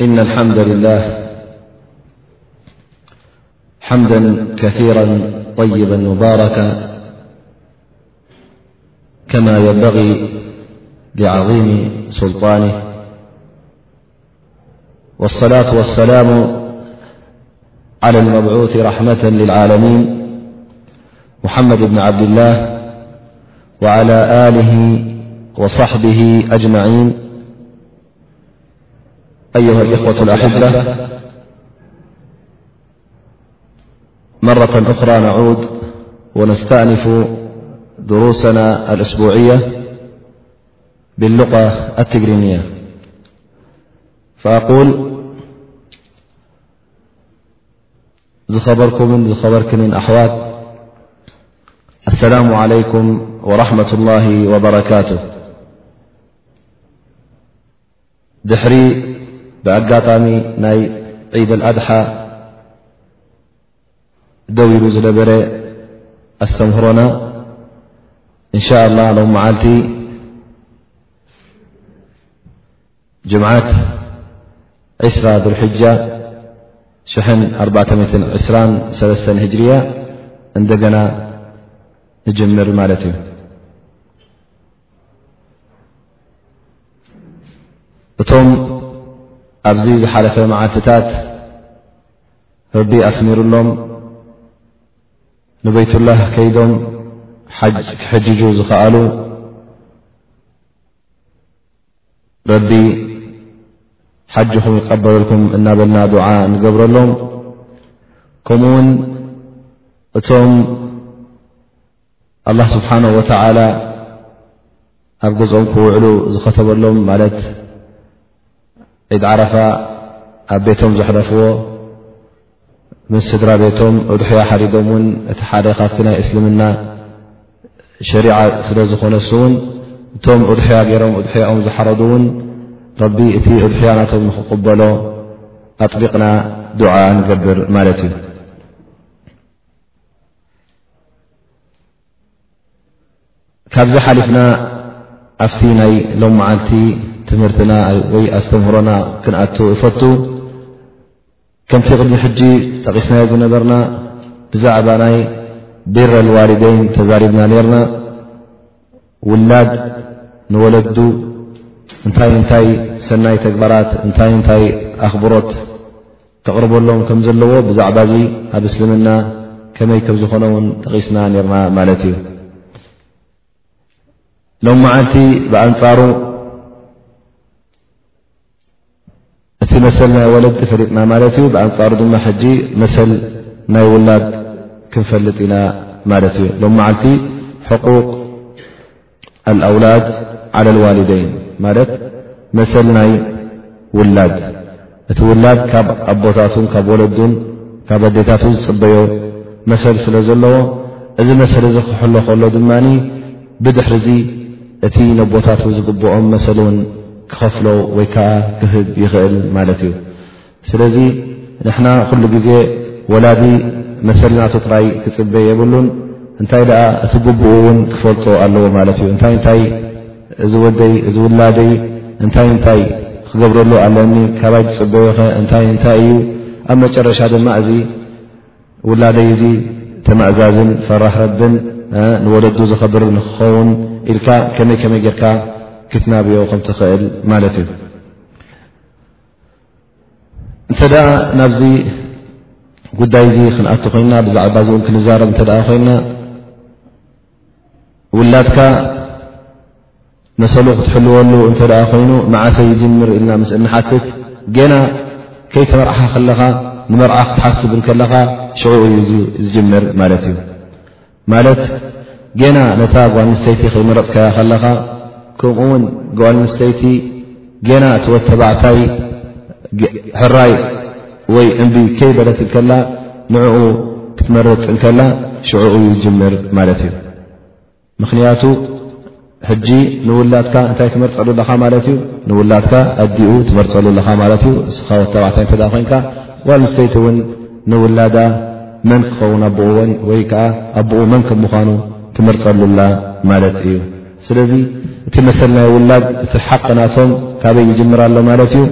إن الحمد لله حمدا كثيرا طيبا مباركا كما ينبغي لعظيم سلطانه والصلاة والسلام على المبعوث رحمة للعالمين محمد بن عبد الله وعلى آله وصحبه أجمعين أيها الأخوة الأحبة مرة أخرى نعود ونستأنف دروسنا الأسبوعية باللغة التجرينية فأقول ዝኸበርኩምን ዝኸበርክንን ኣሕዋት ኣሰላሙ ዓለይኩም ወራሕመት ላሂ ወበረካቱ ድሕሪ ብኣጋጣሚ ናይ ዒድ ኣልኣድሓ ደው ኢሉ ዝነበረ ኣስተምህሮና እንሻ ላ ሎም መዓልቲ ጅምዓት ዕስራ ዱልሕጃ ሽሕን ኣርባዕተን ሚትን ዕስራን ሰለስተን ህጅርያ እንደገና ንጅምር ማለት እዩ እቶም ኣብዚ ዝሓለፈ መዓልትታት ረቢ ኣስሚሩሎም ንበይትላህ ከይዶም ሓጅ ክሕጅጁ ዝኸኣሉ ረቢ ሓጅኹም ይቀበለልኩም እናበልና ዱዓ ንገብረሎም ከምኡ ውን እቶም ኣላ ስብሓን ወተላ ኣብ ገዝኦም ክውዕሉ ዝኸተበሎም ማለት ዒድ ዓረፋ ኣብ ቤቶም ዘሕለፍዎ ምስ ስድራ ቤቶም እድሕያ ሓዲጎም ውን እቲ ሓደ ካብቲ ናይ እስልምና ሸሪዓ ስለ ዝኾነ እሱ ውን እቶም እድሕያ ገይሮም እድሕያኦም ዝሓረዱ ውን ረቢ እቲ እድሕያ ናቶም ንክቕበሎ ኣጥቢቕና ዱዓ ንገብር ማለት እዩ ካብዚ ሓሊፍና ኣብቲ ናይ ሎም መዓልቲ ትምህርትና ወይ ኣስተምህሮና ክንኣቱ እፈቱ ከምቲ ቅድሚ ሕጂ ጠቒስናዮ ዝነበርና ብዛዕባ ናይ ቢረ ልዋሊደይን ተዛሪብና ነርና ውላድ ንወለዱ እንታይ እንታይ ሰናይ ተግባራት እንታይ እንታይ ኣኽብሮት ክቕርበሎም ከም ዘለዎ ብዛዕባ እዚ ኣብ እስልምና ከመይ ከም ዝኾነ ውን ጠቒስና ነርና ማለት እዩ ሎም መዓልቲ ብኣንፃሩ እቲ መሰል ናይ ኣዋለድቲ ፈሊጥና ማለት እዩ ብኣንፃሩ ድማ ሕጂ መሰል ናይ ውላድ ክንፈልጥ ኢና ማለት እዩ ሎም መዓልቲ ሕቁቅ ኣውላድ ዓለ ልዋሊደይን ማለት መሰል ናይ ውላድ እቲ ውላድ ካብ ኣቦታቱን ካብ ወለዱን ካብ ኣዴታቱ ዝፅበዮ መሰል ስለ ዘለዎ እዚ መሰል እዚ ክሕሎ ከሎ ድማ ብድሕሪ እዚ እቲ ነቦታቱ ዝግብኦም መሰል እውን ክኸፍሎ ወይ ከዓ ክህብ ይኽእል ማለት እዩ ስለዚ ንሕና ኩሉ ግዜ ወላዲ መሰልናቱ ጥራይ ክፅበ የብሉን እንታይ ደኣ እቲ ግቡኡ እውን ክፈልጦ ኣለዎ ማለት እዩ እንታይ እንታይ እዚ ወደይ እዚ ውላደይ እንታይ እንታይ ክገብረሉ ኣለኒ ካባይ ዝፅበዮ ከ እንታይ እንታይ እዩ ኣብ መጨረሻ ድማ እዚ ውላደይ እዚ ተማእዛዝን ፈራሕ ረብን ንወለዱ ዘኸብር ንክኸውን ኢልካ ከመይ ከመይ ጌርካ ክትናብዮ ከም ትኽእል ማለት እዩ እንተ ደኣ ናብዚ ጉዳይ እዚ ክንኣቶ ኮይና ብዛዕባ እዚእም ክንዛረብ እተ ኮይና ውላድካ መሰሉ ክትሕልወሉ እንተ ኮይኑ መዓሰ ይጅምር ኢልና ምስ እንሓትት ገና ከይተመርዕኻ ከለኻ ንመርዓ ክትሓስብ እንከለኻ ሽዑ እዩ እ ዝጅምር ማለት እዩ ማለት ገና ነታ ጓል ንስተይቲ ከይመረፅካያ ከለኻ ከምኡ ውን ጓል ንስተይቲ ጌና እቲ ወድ ተባዕታይ ሕራይ ወይ እምቢ ከይበለት እንከላ ንዕኡ ክትመርፅ እንከላ ሽዑኡ እዩ ዝጅምር ማለት እዩ ምኽንያቱ ሕጂ ንውላድካ እንታይ ትመርፀሉ ኣለኻ ማለት እዩ ንውላድካ ኣዲኡ ትመርፀሉ ኣለኻ ማለት እዩ እስኻ ወተባዕታይ እተ ኮንካ ጓል ንስተይቲ እውን ንውላዳ መን ክኸውን ኣቦኡወን ወይ ከዓ ኣቦኡ መን ከም ምዃኑ ትመርፀሉላ ማለት እዩ ስለዚ እቲ መሰል ናይ ውላድ እቲ ሓቒ ናቶም ካበይ ይጅምር ኣሎ ማለት እዩ?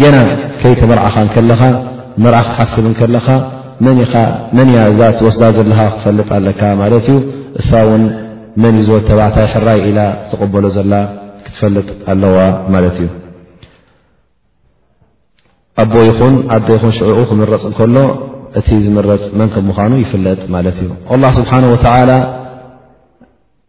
ጌና ከይተመርዓኻ እንከለኻ፣ መርዓ ክትሓስብ እንከለኻ መን ኢኻ መን እያ እዛ ትወስዳ ዘለኻ ክትፈልጥ ኣለካ ማለት እዩ። እሳ እውን መን እዩ ዝወድ ተባዕታይ ሕራይ ኢላ ትቕበሎ ዘላ ክትፈልጥ ኣለዋ ማለት እዩ። ኣቦ ይኹን ኣደ ይኹን ሽዕኡ ክምረፅ እንከሎ እቲ ዝምረፅ መን ከም ምዃኑ ይፍለጥ ማለት እዩ። ኣላህ ስብሓነሁ ወተዓላ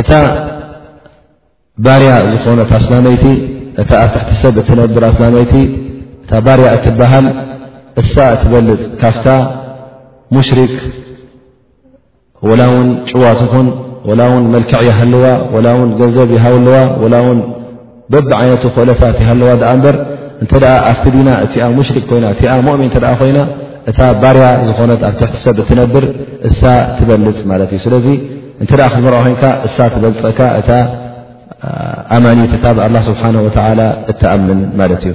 እታ ባርያ ዝኾነት ኣስላመይቲ እታ ኣብ ትሕቲ ሰብ እትነብር ኣስላመይቲ እታ ባርያ እትበሃል እሳ እትበልፅ ካፍታ ሙሽሪክ ወላ ውን ጭዋ ትኹን ወላ ውን መልክዕ ይሃልዋ ወላ ውን ገንዘብ ይሃውለዋ ወላ ውን በብ ዓይነቱ ኮእለታት ይሃለዋ ድኣ እምበር እንተ ኣብቲ ዲና እቲኣ ሙሽሪክ ኮይና እቲኣ ሞእሚን እተ ኮይና እታ ባርያ ዝኾነት ኣብ ትሕቲ ሰብ እትነብር እሳ ትበልፅ ማለት እዩ ስለዚ እንተ ክትመርዖ ኮንካ እሳ ትበልፀካ እታ ኣማኒት እታ ብኣላ ስብሓን ወተላ እትኣምን ማለት እዩ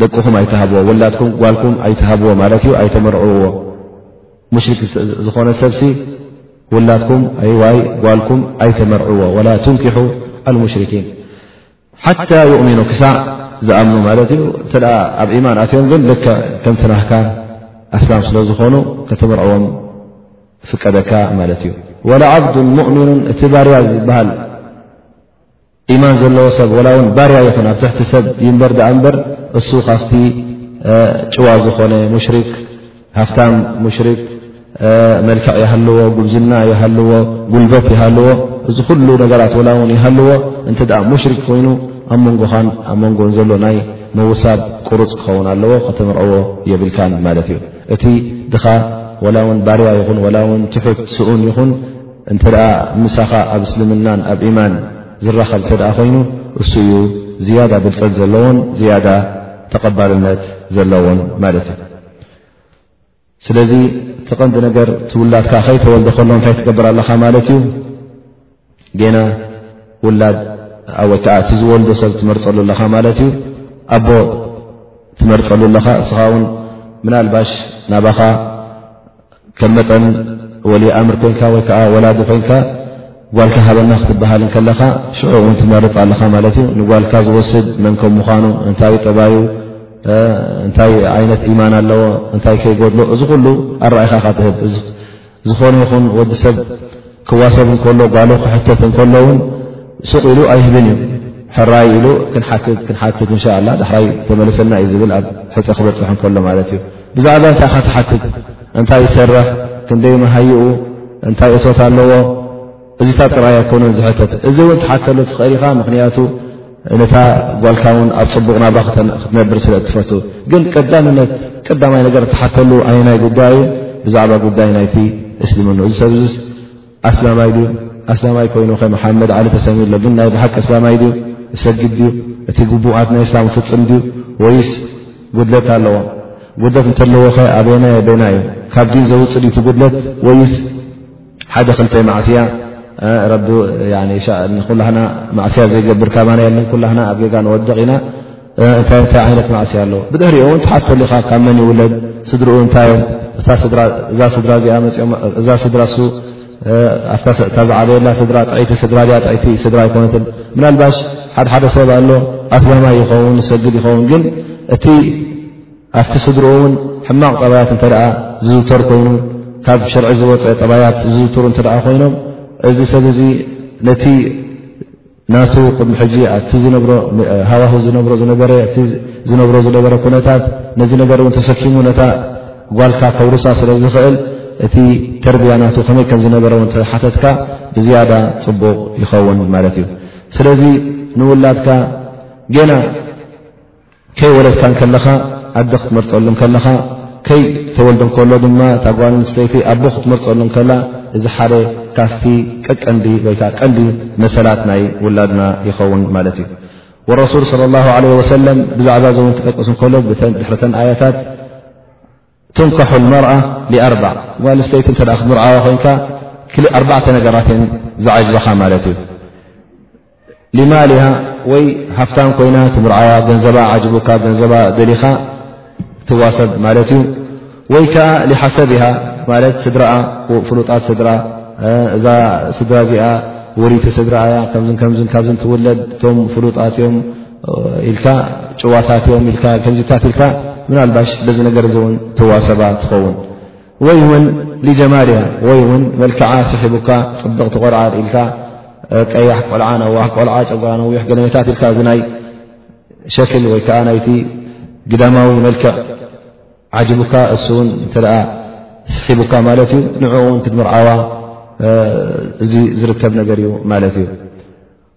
ደቅኹም ኣይትሃብዎ ወላድኩም ጓልኩም ኣይትሃብዎ ማለት እዩ ኣይተመርዕዎ ሙሽሪክ ዝኾነ ሰብሲ ውላድኩም ኣይዋይ ጓልኩም ኣይተመርዕዎ ወላ ትንኪሑ ኣልሙሽርኪን ሓታ ይእሚኑ ክሳዕ ዝኣምኑ ማለት እዩ እተ ኣብ ኢማን ኣትዮም ግን ልክ ከምትናህካ ኣስላም ስለ ዝኾኑ ከተመርዕዎም ፍቀደካ ማለት እዩ ወላ ዓብዱን ሙእሚኑን እቲ ባርያ ዝበሃል ኢማን ዘለዎ ሰብ ወላ ውን ባርያ ይኹን ኣብ ትሕቲ ሰብ ይንበር ድኣ እምበር እሱ ካብቲ ጭዋ ዝኾነ ሙሽሪክ ሃፍታም ሙሽሪክ መልክዕ ይሃልዎ ጉብዝና ይሃልዎ ጉልበት ይሃልዎ እዚ ኩሉ ነገራት ወላ ውን ይሃልዎ እንተ ኣ ሙሽሪክ ኮይኑ ኣብ መንጎኻን ኣብ መንጎን ዘሎ ናይ ምውሳድ ቁሩፅ ክኸውን ኣለዎ ከተምርዕዎ የብልካን ማለት እዩ እቲ ድኻ ወላ ውን ባርያ ይኹን ወላ ውን ትሑት ስኡን ይኹን እንተ ምሳኻ ኣብ እስልምናን ኣብ ኢማን ዝራኸብ እተ ኮይኑ እሱ እዩ ዝያዳ ብልፀት ዘለዎን ዝያዳ ተቐባልነት ዘለዎን ማለት እዩ ስለዚ ተቐንዲ ነገር ትውላድካ ከይተወልደ ከሎ እንታይ ትገብር ኣለኻ ማለት እዩ ጌና ውላድ ወይ ከዓ እቲ ዝወልዶ ሰብ ትመርፀሉ ኣለኻ ማለት እዩ ኣቦ ትመርፀሉ ኣለኻ እስኻ ውን ምናልባሽ ናባኻ ከም መጠን ወልይ ኣምር ኮንካ ወይ ከዓ ወላዲ ኮንካ ጓልካ ሃበና ክትበሃል ከለኻ ሽዑ እውን ትመርፅ ኣለኻ ማለት እዩ ንጓልካ ዝወስድ መን ከም ምዃኑ እንታይ ጠባዩ እንታይ ዓይነት ኢማን ኣለዎ እንታይ ከይጎድሎ እዚ ኩሉ ኣረኣይኻ ካ ትህብ ዝኾነ ይኹን ወዲ ሰብ ክዋሰብ እንከሎ ጓሉ ክሕተት እንከሎ ውን ሱቕ ኢሉ ኣይህብን እዩ ሕራይ ኢሉ ክንሓትት ክንሓትት እንሻ ላ ዳሕራይ ተመለሰና እዩ ዝብል ኣብ ሕፀ ክበፅሕ እንከሎ ማለት እዩ ብዛዕባ እንታይ ካ ትሓትት እንታይ ይሰርሕ ክንደይ መሃይኡ እንታይ እቶት ኣለዎ እዚታት ጥራይ ኣይኮነን ዝሕተት እዚ እውን ትሓተሉ ትኽእል ኢኻ ምክንያቱ ነታ ጓልካ ውን ኣብ ፅቡቕ ናብራ ክትነብር ስለ እትፈቱ ግን ቀዳምነት ቀዳማይ ነገር እትሓተሉ ኣየናይ ጉዳይ እዩ ብዛዕባ ጉዳይ ናይቲ እስልምኑ እዚ ሰብ ዚስ ኣስላማይ ድዩ ኣስላማይ ኮይኑ ከ መሓመድ ዓሊ ተሰሚ ኣሎ ግን ናይ ብሓቂ እስላማይ ድዩ እሰግድ ድዩ እቲ ግቡኣት ናይ እስላም ፍፅም ድዩ ወይስ ጉድለት ኣለዎ ጉድለት እንተለዎ ከ ኣበይናይ ኣበይና እዩ ካብ ዲን ዘውፅእ ድዩ እቲ ጉድለት ወይስ ሓደ ክልተ ማዕስያ ረቢ ንኩላህና ማዕስያ ዘይገብር ካባና የለን ኩላህና ኣብ ጌጋ ንወድቕ ኢና እንታይ እንታይ ዓይነት ማዕስያ ኣለዎ ብድሕሪኦ እውን ትሓተሉ ኢኻ ካብ መን ይውለድ ስድርኡ እንታይ እዮም እዛ ስድራ እዚኣ መፅኦ እዛ ስድራ ሱ ኣፍታሰእታ ዝዓበየላ ስድራ ጥይቲ ስድራ ድያ ጥይቲ ስድራ ኣይኮነትን ምናልባሽ ሓደሓደ ሰብ ኣሎ ኣስላማ ይኸውን ዝሰግድ ይኸውን ግን እቲ ኣብቲ ስድርኡ እውን ሕማቕ ጠባያት እንተ ዝዝውተር ኮይኑ ካብ ሽርዒ ዝወፀ ጠባያት ዝዝውትሩ እተ ኮይኖም እዚ ሰብ እዚ ነቲ ናቱ ቅድሚ ሕጂ ኣቲ ዝነብሮ ሃዋህ ዝነብሮ ዝነበረ እቲ ዝነብሮ ዝነበረ ኩነታት ነዚ ነገር እውን ተሰኪሙ ነታ ጓልካ ከውርሳ ስለ ዝኽእል እቲ ተርብያ ናቱ ከመይ ከም ዝነበረ ውን ተሓተትካ ብዝያዳ ፅቡቕ ይኸውን ማለት እዩ ስለዚ ንውላድካ ጌና ከይወለድካ እንከለኻ ኣደ ክትመርፀሉ እንከለኻ ከይ ተወልደ እንከሎ ድማ እታ ጓል ኣንስተይቲ ኣቦ ክትመርፀሉ እንከላ እዚ ሓደ ካብቲ ቀቀንዲ ወይከዓ ቀንዲ መሰላት ናይ ውላድና ይኸውን ማለት እዩ ወረሱል ለ ላ ለ ወሰለም ብዛዕባ እዚ እውን ክጠቅስ እንከሎ ድሕርተን ኣያታት ትንካሑ መርኣ ኣርባ ጓል ስተይቲ እተ ክትምርዓዋ ኮይንካ ኣርባዕተ ነገራት እየን ዝዓግበኻ ማለት እዩ ሊማልያ ወይ ሃፍታን ኮይና ትምርዓዋ ገንዘባ ዓጅቡካ ገንዘባ ደሊኻ ትዋሰብ ማለት እዩ ወይ ከዓ ሓሰብ ሃ ማለት ስድራ ፍሉጣት ስድራ እዛ ስድራ እዚኣ ውሪቲ ስድራ እያ ከ ከ ካብዚ ትውለድ እቶም ፍሉጣት እዮም ኢልካ ጭዋታት እዮም ኢልካ ከምዚታት ኢልካ ምናልባሽ በዚ ነገር እዚ እውን ተዋሰባ ትኸውን ወይ እውን ሊጀማል እያ ወይ እውን መልክዓ ስሒቡካ ፅብቕ ትቆልዓር ኢልካ ቀያሕ ቆልዓ ነዋሕ ቆልዓ ጨጉራ ነዊሕ ገለመታት ኢልካ እዚ ናይ ሸክል ወይ ከዓ ናይቲ ግዳማዊ መልክዕ ዓጅቡካ እሱ እውን እንተ ስሒቡካ ማለት እዩ ንዕኡ እውን ክትምርዓዋ እዚ ዝርከብ ነገር እዩ ማለት እዩ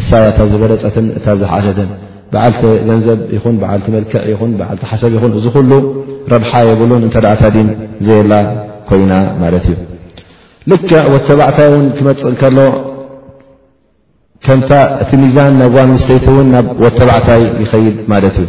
እሳ እያ እታ ዝበለፀትን እታ ዝሓሸትን በዓልቲ ገንዘብ ይኹን በዓልቲ መልክዕ ይኹን በዓልቲ ሓሰብ ይኹን እዚ ኩሉ ረብሓ የብሉን እንተ እታ ዲን ዘየላ ኮይና ማለት እዩ ልክዕ ወተባዕታይ እውን ክመፅእ ከሎ ከምታ እቲ ሚዛን ናይ ጓል ኣንስተይቲ እውን ናብ ወተባዕታይ ይኸይድ ማለት እዩ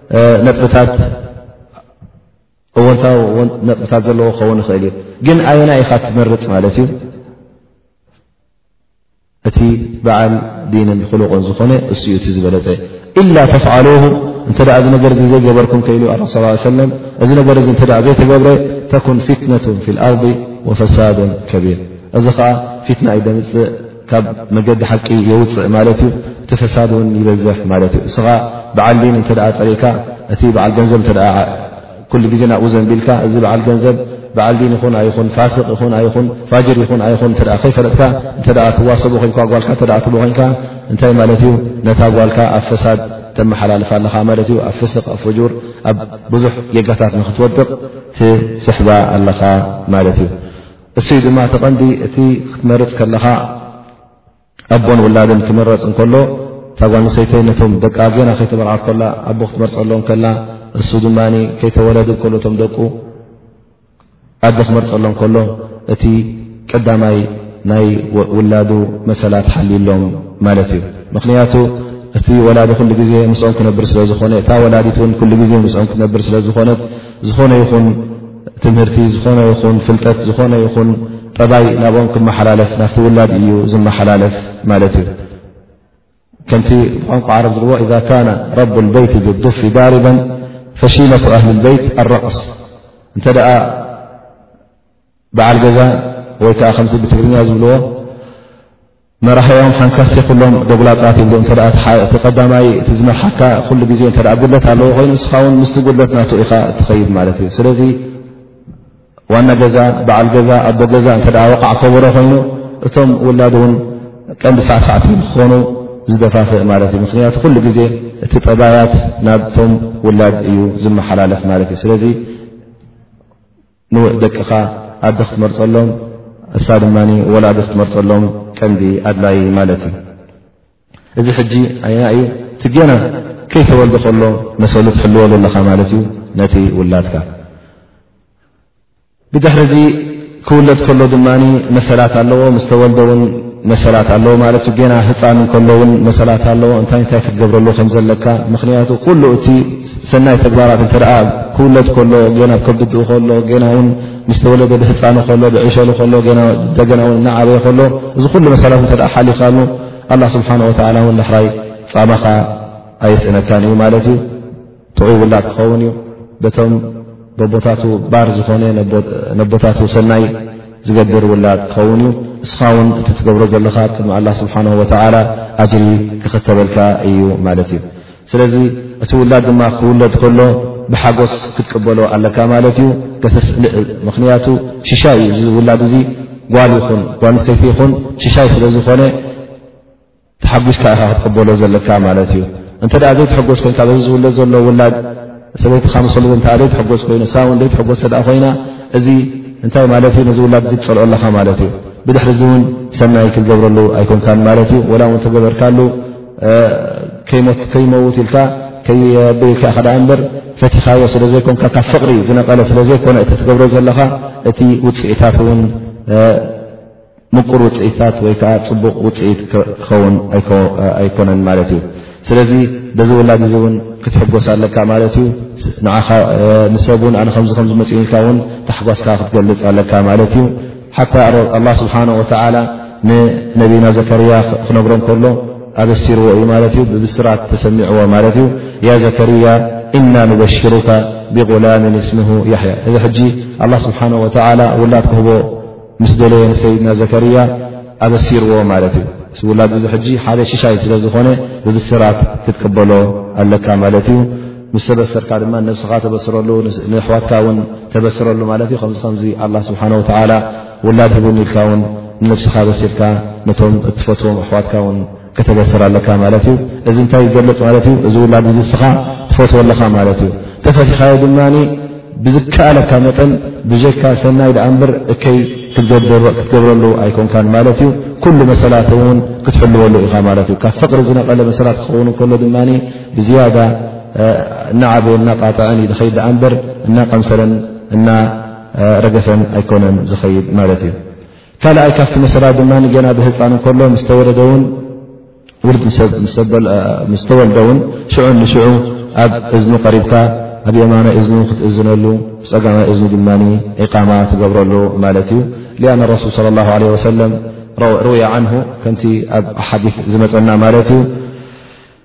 ነጥብታት እወንታዊ ነጥብታት ዘለዎ ክኸውን ይኽእል እዩ ግን ኣየና ኢኻ ትመርፅ ማለት እዩ እቲ በዓል ዲንን ክሉቕን ዝኾነ እሱ እቲ ዝበለፀ ኢላ ተፍዓሉ እንተ እዚ ነገር እ ዘይገበርኩም ከይሉ ኣ ስ ሰለም እዚ ነገር እ እተ ዘይተገብረ ተኩን ፊትነቱን ፊ ልኣርض ወፈሳድን ከቢር እዚ ከዓ ፊትና ዩ ደምፅእ ካብ መገዲ ሓቂ የውፅእ ማለት እዩ እቲ ፈሳድ ውን ይበዝሕ ማለት እዩ እስኻ በዓል ዲን እተ ፀሪእካ እቲ በዓል ገንዘብ ኩሉ ግዜ ናብኡ ዘንቢልካ እዚ በዓል ገንዘብ በዓል ዲን ይኹን ኣይኹን ፋስቅ ይኹን ኣይኹን ፋጅር ይኹን ኣይኹን እተ ከይፈለጥካ እተ ትዋሰቦ ኮንካ ጓልካ እተ ትቦ ኮንካ እንታይ ማለት እዩ ነታ ጓልካ ኣብ ፈሳድ ተመሓላልፋ ኣለኻ ማለት እዩ ኣብ ፍስቅ ኣብ ፈጁር ኣብ ብዙሕ ጌጋታት ንክትወድቕ ትስሕባ ኣለኻ ማለት እዩ እሱይ ድማ ተቐንዲ እቲ ክትመርፅ ከለኻ ኣቦን ውላድን ክምረፅ እንከሎ እታ ጓል ንሰይተይ ነቶም ደቂ ኣገና ከይተመርዓት ኮላ ኣቦ ክትመርፀሎም ከላ እሱ ድማ ከይተወለዱ ከሎ እቶም ደቁ ኣደ ክመርፀሎም ከሎ እቲ ቀዳማይ ናይ ውላዱ መሰላት ሓልዩሎም ማለት እዩ ምክንያቱ እቲ ወላዲ ኩሉ ግዜ ምስኦም ክነብር ስለዝኾነ እታ ወላዲት ን ኩሉ ግዜ ምስኦም ክትነብር ስለዝኾነት ዝኾነ ይኹን ትምህርቲ ዝኾነ ይኹን ፍልጠት ዝኾነ ይኹን ጠባይ ናብኦም ክመሓላለፍ ናፍቲ ውላድ እዩ ዝመሓላለፍ ማለት እዩ ከምቲ ቋንቋ ዓረብ ዝርዎ እዛ ካነ ረብ ልበይት ብዱፊ ዳሪበን ፈሺመቱ ኣህሊ ልበይት ኣረቕስ እንተ ደኣ በዓል ገዛ ወይ ከዓ ከምቲ ብትግርኛ ዝብልዎ መራሒኦም ሓንካስ የኹሎም ዶብላጻት ይብሉ እንተ እቲ ቀዳማይ እቲ ዝመርሓካ ኩሉ ግዜ እተ ጉድለት ኣለዎ ኮይኑ እስኻ ውን ምስቲ ጉድለት ናቱ ኢኻ እትኸይድ ማለት እዩ ስለዚ ዋና ገዛ በዓል ገዛ ኣቦ ገዛ እተ ወቓዕ ከበሮ ኮይኑ እቶም ውላድ እውን ቀንዲ ሳዕሳዕቲ ክኾኑ ዝደፋፍእ ማለት እዩ ምክንያቱ ኩሉ ግዜ እቲ ጠባያት ናብቶም ውላድ እዩ ዝመሓላለፍ ማለት እዩ ስለዚ ንደቅኻ ኣደ ክትመርፀሎም እሳ ድማ ወላዲ ክትመርፀሎም ቀንዲ ኣድላይ ማለት እዩ እዚ ሕጂ ኣይና እዩ እቲ ገና ከይተወልደ ከሎ መሰሉ ትሕልወ ዘለኻ ማለት እዩ ነቲ ውላድካ ብድሕሪ እዚ ክውለድ ከሎ ድማ መሰላት ኣለዎ ምስ ተወልደ ውን መሰላት ኣለዎ ማለት ዩ ገና ህፃን እንከሎውን መሰላት ኣለዎ እንታይ እንታይ ክትገብረሉ ከም ዘለካ ምክንያቱ ኩሉ እቲ ሰናይ ተግባራት እንተ ክውለድ ከሎ ገና ብ ከብድኡ ከሎ ገና ውን ምስ ተወለደ ብህፃኑ ከሎ ብዕሸሉ ከሎ ደገና ውን እናዓበየ ከሎ እዚ ኩሉ መሳላት እተ ሓሊኻሉ ኣላ ስብሓን ወተላ ውን ዳሕራይ ፃማኻ ኣይስእነካን እዩ ማለት እዩ ጥዑይ ውላድ ክኸውን እዩ በቶም በቦታቱ ባር ዝኾነ ነቦታቱ ሰናይ ዝገብር ውላድ ክኸውን እዩ እስኻ ውን እቲ ትገብሮ ዘለኻ ቅድሚ ኣላ ስብሓን ወተላ ኣጅሪ ክኽተበልካ እዩ ማለት እዩ ስለዚ እቲ ውላድ ድማ ክውለድ ከሎ ብሓጎስ ክትቅበሎ ኣለካ ማለት እዩ። ምኽንያቱ ሽሻይ እዩ እዚ ውላድ እዚ ጓል ይኹን ጓንሰይቲ ይኹን ሽሻይ ስለ ዝኾነ ተሓጒስካ ኢኻ ክትቅበሎ ዘለካ ማለት እዩ። እንተ ዘይተሐጎስ ኮይንካ በዚ ዝውለድ ዘሎ ውላድ ሰበይትኻ ምስ ወለደ እተ ዘይተሐጎስ ኮይኑ እሳ ውን ዘይተሐጎስ እተ ኮይና እዚ እንታይ ማለት እዩ ነዚ ውላድ እዚ ትፀልኦ ኣለኻ ማለት እዩ። ብድሕሪ እዚ እውን ሰናይ ክትገብረሉ ኣይኮንካን ማለት እዩ ወላ እውን ተገበርካሉ ከይመውት ኢልካ ከይብል ኢልካ ኢኻ ደኣ እምበር ፈቲኻዮ ስለ ዘይኮንካ ካብ ፍቕሪ ዝነቐለ ስለ ዘይኮነ እቲ ትገብሮ ዘለኻ እቲ ውፅኢታት እውን ምቁር ውፅኢትታት ወይ ከዓ ፅቡቕ ውፅኢት ክኸውን ኣይኮነን ማለት እዩ ስለዚ በዚ ውላድ እዚ እውን ክትሕጎስ ኣለካ ማለት እዩ ንሰብ እውን ኣነ ከምዚ ከምዝመፅኢልካ እውን ታሕጓስካ ክትገልፅ ኣለካ ማለት እዩ ሓታ ኣላ ስብሓን ወተዓላ ንነብና ዘከርያ ክነግሮ ከሎ ኣበሲርዎ እዩ ማለት እዩ ብብስራት ተሰሚዕዎ ማለት እዩ ያ ዘከርያ እና ንበሽሩካ ብغላምን እስምሁ ያሕያ እዚ ሕጂ ኣላ ስብሓን ወተላ ውላድ ክህቦ ምስ ደለየ ንሰይድና ዘከርያ ኣበሲርዎ ማለት እዩ እ ውላድ እዚ ሕጂ ሓደ ሽሻይ ስለ ዝኾነ ብብስራት ክትቅበሎ ኣለካ ማለት እዩ ምስ ተበሰርካ ድማ ነብስኻ ተበስረሉ ንኣሕዋትካ ውን ተበስረሉ ማለት እዩ ከምዚ ከምዚ ኣላ ስብሓን ወተላ ውላድ ህብኒ ኢልካ ውን ንነብስኻ በሲርካ ነቶም እትፈትዎም ኣሕዋትካ ውን ከተበስር ኣለካ ማለት እዩ እዚ እንታይ ይገልፅ ማለት እዩ እዚ ውላድ እዚ እስኻ ትፈትዎ ኣለኻ ማለት እዩ ተፈቲኻዮ ድማ ብዝከኣለካ መጠን ብጀካ ሰናይ ድኣ እምበር እከይ ክትገብረሉ ኣይኮንካን ማለት እዩ ኩሉ መሰላት እውን ክትሕልወሉ ኢኻ ማለት እዩ ካብ ፍቕሪ ዝነቐለ መሰላት ክኸውን ከሎ ድማ ብዝያዳ እናዓበየ እናጣጠዐን እዩ ዝኸይድ ድኣ እምበር እናቀምሰለን እናረገፈን ኣይኮነን ዝኸይድ ማለት እዩ ካልኣይ ካብቲ መሰላ ድማ ገና ብህፃን እንከሎ ምስተወለደ ውን ውሉድ ምስተወልደ ውን ሽዑ ንሽዑ ኣብ እዝኑ ቀሪብካ ኣብ የማናይ እዝኑ ክትእዝነሉ ብፀጋማይ እዝኑ ድማ ኢቃማ ትገብረሉ ማለት እዩ ሊኣነ ረሱል ስለ ላ ለ ወሰለም ርውያ ዓንሁ ከምቲ ኣብ ሓዲ ዝመፀና ማለት እዩ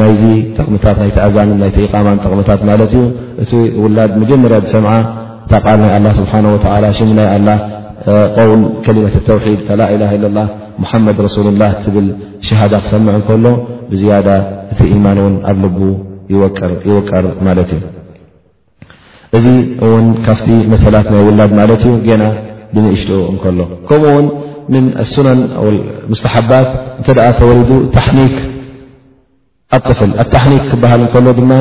ናይዚ ጠቕምታት ናይቲ ኣዛንን ናይቲ ኢቃማን ጠቕምታት ማለት እዩ እቲ ውላድ መጀመርያ ዝሰምዓ እታ ቃል ናይ ኣላ ስብሓ ወላ ሽም ናይ ኣላ ቆውል ከሊመት ተውሒድ ከላኢላ ለላ ሙሓመድ ረሱሉ ላ ትብል ሸሃዳ ክሰምዕ እንከሎ ብዝያዳ እቲ ኢማን እውን ኣብ ልቡ ይወቀር ማለት እዩ እዚ እውን ካብቲ መሰላት ናይ ውላድ ማለት እዩ ጌና ብንእሽትኡ እንከሎ ከምኡ ውን ምን ኣሱናን ሙስተሓባት እንተ ተወሊዱ ታሕኒክ ኣጥፍል ኣታሕኒክ ክበሃል እንከሎ ድማ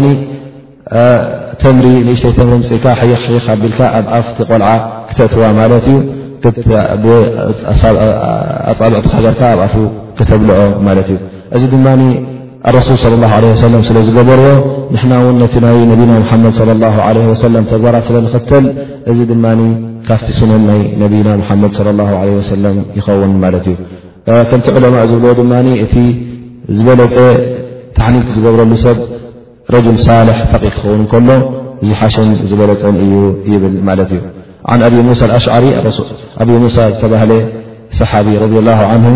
ተምሪ ንእሽተይ ተምሪ ምፅኢካ ሕይኽ ሕይኽ ኣቢልካ ኣብ ኣፍቲ ቆልዓ ክተእትዋ ማለት እዩ ኣፃብዕቲ ሃገርካ ኣብ ኣፉ ክተብልዖ ማለት እዩ እዚ ድማ ኣረሱል ስለ ላሁ ለ ወሰለም ስለ ዝገበርዎ ንሕና እውን ነቲ ናይ ነቢና ሙሓመድ ስለ ላሁ ለ ወሰለም ተግባራት ስለ ንኽተል እዚ ድማ ካብቲ ሱነን ናይ ነቢና ሙሓመድ ስለ ላሁ ለ ወሰለም ይኸውን ማለት እዩ ከምቲ ዕለማእ ዝብልዎ ድማ እቲ ዝበለፀ ታዕኒት ዝገብረሉ ሰብ ረጅል ሳልሕ ፈቂ ክኸውን ከሎ ዝሓሸን ዝበለፀን እዩ ይብል ማለት እዩ ዓን ኣብ ሙሳ ኣሽዓሪ ኣብ ሙሳ ዝተባህለ ሰሓቢ ረ ላ ን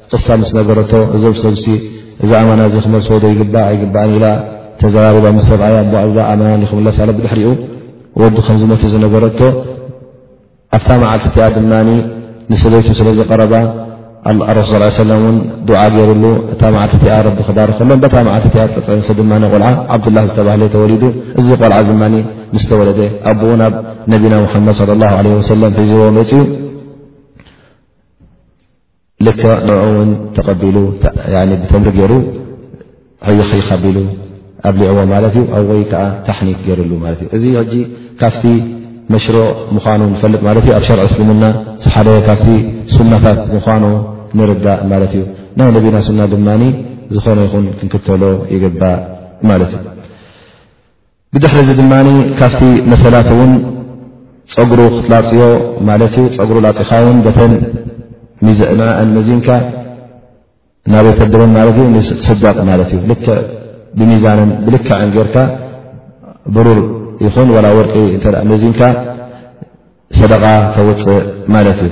እሳ ምስ ነገረቶ እዞም ሰብሲ እዚ ኣማና እዚ ክመልስዎዶ ይግባእ ኣይግባእን ኢላ ተዘራሪባ ምስ ሰብኣያ እሞ ኣባ ኣማና ን ክምለስ ኣለ ብድሕሪኡ ወዱ ከም ዝመተ ዝነገረቶ ኣብታ መዓልቲ እቲኣ ድማ ንሰበይቱ ስለ ዝቐረባ ኣረሱል ስ ሰለም እውን ድዓ ገይሩሉ እታ መዓልቲ እቲኣ ረቢ ክባር ከሎም በታ መዓልቲ እቲኣ ጠጠንሲ ድማ ቆልዓ ዓብዱላህ ዝተባህለ ተወሊዱ እዚ ቆልዓ ድማ ምስ ተወለደ ኣቦኡ ናብ ነቢና ሙሓመድ ለ ላ ለ ወሰለም ሒዝዎ መፅኡ ልክዕ ንኡ ውን ተቐቢሉ ብተምሪ ገይሩ ሕይኽይኽ ኣቢሉ ኣብሊዕዎ ማለት እዩ ኣብ ወይ ከዓ ታሕኒክ ገይሩሉ ማለት እዩ እዚ ሕጂ ካብቲ መሽሩዕ ምዃኑ ንፈልጥ ማለት እዩ ኣብ ሸርዒ እስልምና ሓደ ካብቲ ሱናታት ምዃኑ ንርዳእ ማለት እዩ ናይ ነቢና ሱና ድማ ዝኾነ ይኹን ክንክተሎ ይግባእ ማለት እዩ ብድሕሪ እዚ ድማ ካብቲ መሰላት እውን ፀጉሩ ክትላፅዮ ማለት እዩ ፀጉሩ ላፅኻ ውን በተን ሚዘእንኣን መዚንካ ናበይ ተድበን ማለት እዩ ንስደቕ ማለት እዩ ልክ ብሚዛንን ብልክዕን ጌርካ ብሩር ይኹን ዋላ ወርቂ መዚንካ ሰደቓ ተውፅእ ማለት እዩ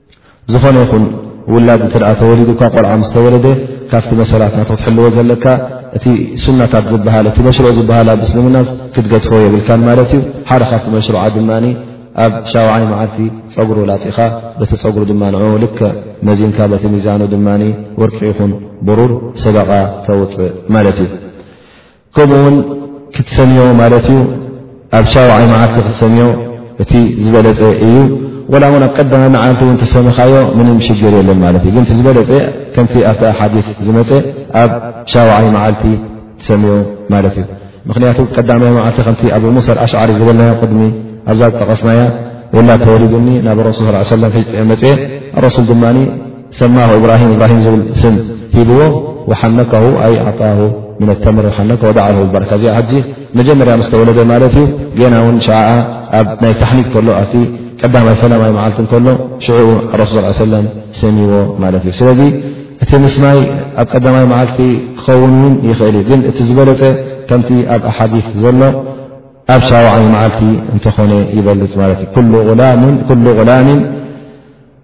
ዝኾነ ይኹን ውላድ እተ ተወሊዱ እኳ ቆልዓ ምስ ተወለደ ካብቲ መሰላት ናት ክትሕልዎ ዘለካ እቲ ሱናታት ዝበሃል እቲ መሽሮ ዝበሃል ኣብ እስልምና ክትገድፎ የብልካን ማለት እዩ ሓደ ካብቲ መሽሩዓ ድማ ኣብ ሻውዓይ መዓልቲ ፀጉሩ ላፅኻ በቲ ፀጉሩ ድማ ን ልክ መዚንካ በቲ ሚዛኑ ድማ ወርቂ ይኹን ብሩር ሰደቃ ተውፅእ ማለት እዩ ከምኡ ውን ክትሰምዮ ማለት እዩ ኣብ ሻውዓይ መዓልቲ ክትሰምዮ እቲ ዝበለፀ እዩ ወላ ውን ኣብ ቀዳማይ መዓልቲ ውን ተሰሚኻዮ ምንም ሽግር የለን ማለት እዩ ግን ዝበለፀ ከምቲ ኣብቲ ሓዲ ዝመፀ ኣብ ሻውዓይ መዓልቲ ትሰምዮ ማለት እዩ ምክንያቱ ቀዳማይ መዓልቲ ከምቲ ኣብ ሙሳ ኣሽዓሪ ዝበልናዮ ቅድሚ ኣብዛ ዝጠቐስናያ ወላ ተወሊዱኒ ናብ ረሱል ስ ሰለም ሒዝኦ መፅ ረሱል ድማ ሰማሁ እብራሂም እብራሂም ዝብል ስም ሂብዎ ወሓነከሁ ኣይ ኣዕጣሁ ምነ ተምር ወሓነከ ወደዓልሁ ብበረካ እዚኣ ሕጂ መጀመርያ ምስ ተወለደ ማለት እዩ ጌና እውን ሸዓኣ ኣብ ናይ ታሕኒክ ከሎ ኣብቲ ቀዳማይ ፈላማይ መዓልቲ ከሎ ሽዑኡ ረሱ ስ ሰለም ሰሚዎ ማለት እዩ ስለዚ እቲ ምስማይ ኣብ ቀዳማይ መዓልቲ ክኸውን እውን ይኽእል እዩ ግን እቲ ዝበለፀ ከምቲ ኣብ ኣሓዲፍ ዘሎ ኣብ ሻውዓይ መዓልቲ እንተኾነ ይበልፅ ማለት እዩ ኩሉ ጉላምን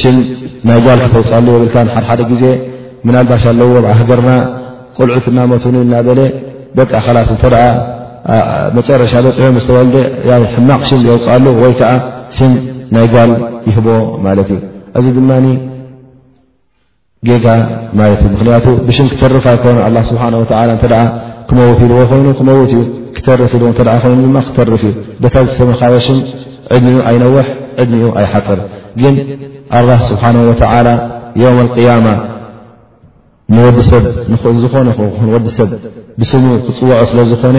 ሽም ናይ ጓል ከተውፅኣሉ የብልካ ሓደሓደ ግዜ ምናልባሽ ኣለዎ ብ ሃገርና ቆልዑት እናመቱኒ እናበለ በቃ ከላስ እንተ መጨረሻ በፅሑ ምስ ተወልደ ሕማቕ ሽም የውፅኣሉ ወይ ከዓ ሽም ናይ ጓል ይህቦ ማለት እዩ እዚ ድማ ጌጋ ማለት እዩ ምክንያቱ ብሽም ክተርፍ ኣይኮነ ኣላ ስብሓን ወተላ እተ ክመውት ኢልዎ ኮይኑ ክመውት እዩ ክተርፍ ኢልዎ እተ ኮይኑ ድማ ክተርፍ እዩ በታ ዝሰመኻዮ ሽም ዕድሚኡ ኣይነውሕ ዕድሚኡ ኣይሓጥር ግን ኣላ ስብሓን ወተላ ዮም ኣልቅያማ ንወዲ ሰብ ዝኾነ ን ወዲ ሰብ ብስሙ ክፅውዖ ስለ ዝኾነ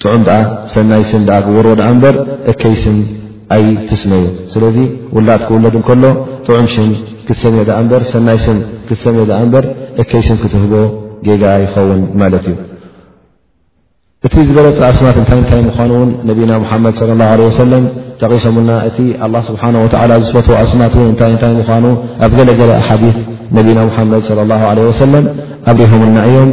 ጥዑም ድኣ ሰናይ ስም ድኣ ግበርዎ ድኣ እምበር እከይ ስም ኣይትስመዩ። ስለዚ ውላድ ክውለድ እንከሎ ጥዑም ሽም ክትሰምዮ ድኣ እምበር ሰናይ ስም ክትሰምዮ ድኣ እምበር እከይ ስም ክትህቦ ጌጋ ይኸውን ማለት እዩ። እቲ ዝበለፀ ኣስማት እንታይ እንታይ ምኳኑ እውን ነቢና ሙሓመድ ለ ላ ለ ወሰለም ጠቒሶምና እቲ ኣላ ስብሓን ወተዓላ ዝፈትዎ ኣስማት እውን እንታይ እንታይ ምኳኑ ኣብ ገለገለ ኣሓዲ ነቢና ሙሓመድ ለ ላ ለ ወሰለም ኣብሪሆምና እዮም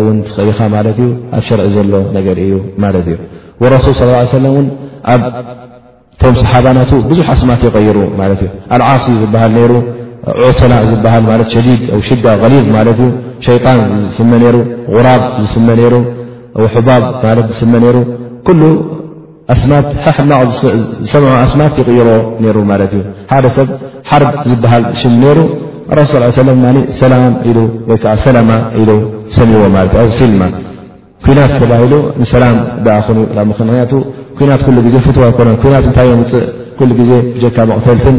እውን ትኽእል ኢኻ ማለት እዩ ኣብ ሸርዒ ዘሎ ነገር እዩ ማለት እዩ ወረሱል ስ ሰለ እውን ኣብቶም ሰሓባናቱ ብዙሕ ኣስማት ይቀይሩ ማለት እዩ ኣልዓሲ ዝበሃል ነይሩ ዑተና ዝበሃል ማለት ሸዲድ ሽዳ ሊል ማለት እዩ ሸይጣን ዝስመ ነይሩ ቁራብ ዝስመ ነይሩ ሕባብ ማለት ዝስመ ነይሩ ኩሉ ኣስማት ሕሕማቕ ዝሰምዖ ኣስማት ይቕይሮ ነይሩ ማለት እዩ ሓደ ሰብ ሓርብ ዝበሃል ሽም ነይሩ ረሱ ስ ሰለም ማ ሰላም ኢሉ ወይ ከዓ ሰላማ ኢሉ ሰሚዎ ማለት ዩ ኣብ ሲልማ ኩናት ተባሂሉ ንሰላም ደኣ ኮኑ ብ ምክንያቱ ኩናት ኩሉ ግዜ ፍትዋ ኣይኮነን ኩናት እንታይ የምፅእ ኩሉ ግዜ ብጀካ መቕተልትን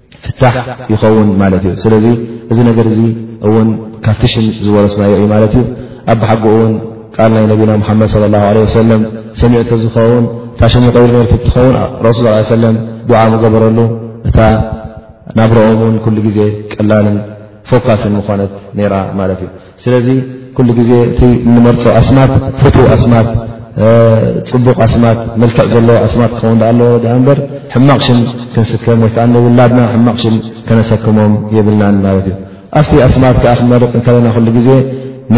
ፍታሕ ይኸውን ማለት እዩ ስለዚ እዚ ነገር እዚ እውን ካብቲ ሽም ዝወረስናዮ እዩ ማለት እዩ ኣብ ብሓጎ እውን ቃል ናይ ነቢና ሙሓመድ ለ ላ ለ ወሰለም ሰሚዕ እተዝኸውን እታ ሽሙ ቀይሩ ነርቲ ትኸውን ረሱል ስ ሰለም ድዓ ምገበረሉ እታ ናብረኦም እውን ኩሉ ግዜ ቀላልን ፎካስን ምኾነት ነይራ ማለት እዩ ስለዚ ኩሉ ግዜ እቲ እንመርፆ ኣስማት ፍትው ኣስማት ፅቡቕ ኣስማት መልክዕ ዘለዎ ኣስማት ክኸውን ዳኣ ኣለዎ ዳኣ እምበር ሕማቕ ሽም ክንስከም ወይ ከዓ ንውላድና ሕማቕ ሽም ከነሰክሞም የብልናን ማለት እዩ። ኣብቲ ኣስማት ከዓ ክንመርፅ እንከለና ኩሉ ግዜ ን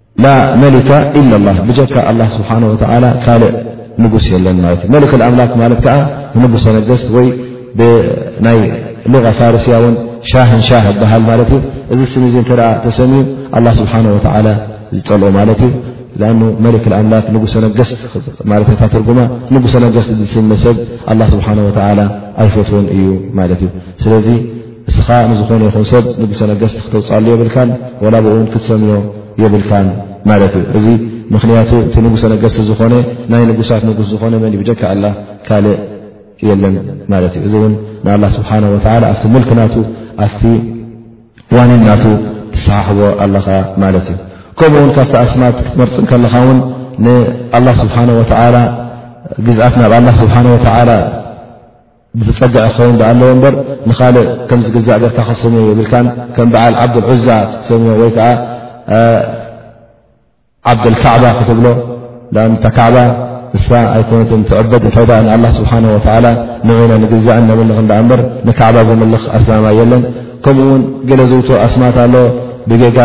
ላ መሊካ ኢላ ላ ብጀካ ኣላ ስብሓን ወተዓላ ካልእ ንጉስ የለን ማለት እዩ መሊክ ኣምላክ ማለት ከዓ ንጉሰ ነገስት ወይ ብናይ ሉቃ ፋርሲያ እውን ሻህን ሻህ ይበሃል ማለት እዩ እዚ ስም እዚ እተ ተሰሚዩ ኣላ ስብሓን ወተዓላ ዝፀልኦ ማለት እዩ ኣ መሊክ ኣምላክ ንጉሰ ነገስት ማለት እታ ትርጉማ ንጉሰ ነገስት ዝስመሰብ ኣላ ስብሓን ወተዓላ ኣይፈትዎን እዩ ማለት እዩ ስለዚ እስኻ ንዝኾነ ይኹን ሰብ ንጉሰ ነገስት ክተውፅኣሉ የብልካን ወላ ብኡ ውን ክትሰምዮ የብልካን ማለት እዩ እዚ ምኽንያቱ እቲ ንጉሰ ነገስት ዝኾነ ናይ ንጉሳት ንጉስ ዝኾነ መን ዩ ብጀካ ኣላ ካልእ የለን ማለት እዩ እዚ እውን ንኣላ ስብሓን ወተላ ኣብቲ ምልክ ናቱ ኣብቲ ዋኒን ናቱ ትሰሓሕቦ ኣለኻ ማለት እዩ ከምኡ ውን ካብቲ ኣስማት ክትመርፅ ከለኻ ውን ንኣላ ስብሓን ወተላ ግዝኣት ናብ ኣላ ስብሓን ወተላ ብዝፀግዐ ክኸውን ዶ ኣለዎ እምበር ንኻልእ ከም ዝግዛእ ገርካ ክትሰምዮ የብልካን። ከም በዓል ዓብዱልዑዛ ክትሰምዮ ወይ ከዓ ዓብዱልካዕባ ክትብሎ እታ ካዕባ ንሳ ኣይኮነትን ትዕበድ እንታይ ደኣ ንኣላ ስብሓን ወተዓላ ንዑ ኢና ንግዛእን ነምልኽ እንዳ እምበር ንካዕባ ዘምልኽ ኣስላማይ የለን። ከምኡ እውን ገለ ዝውቶ ኣስማት ኣሎ ብጌጋ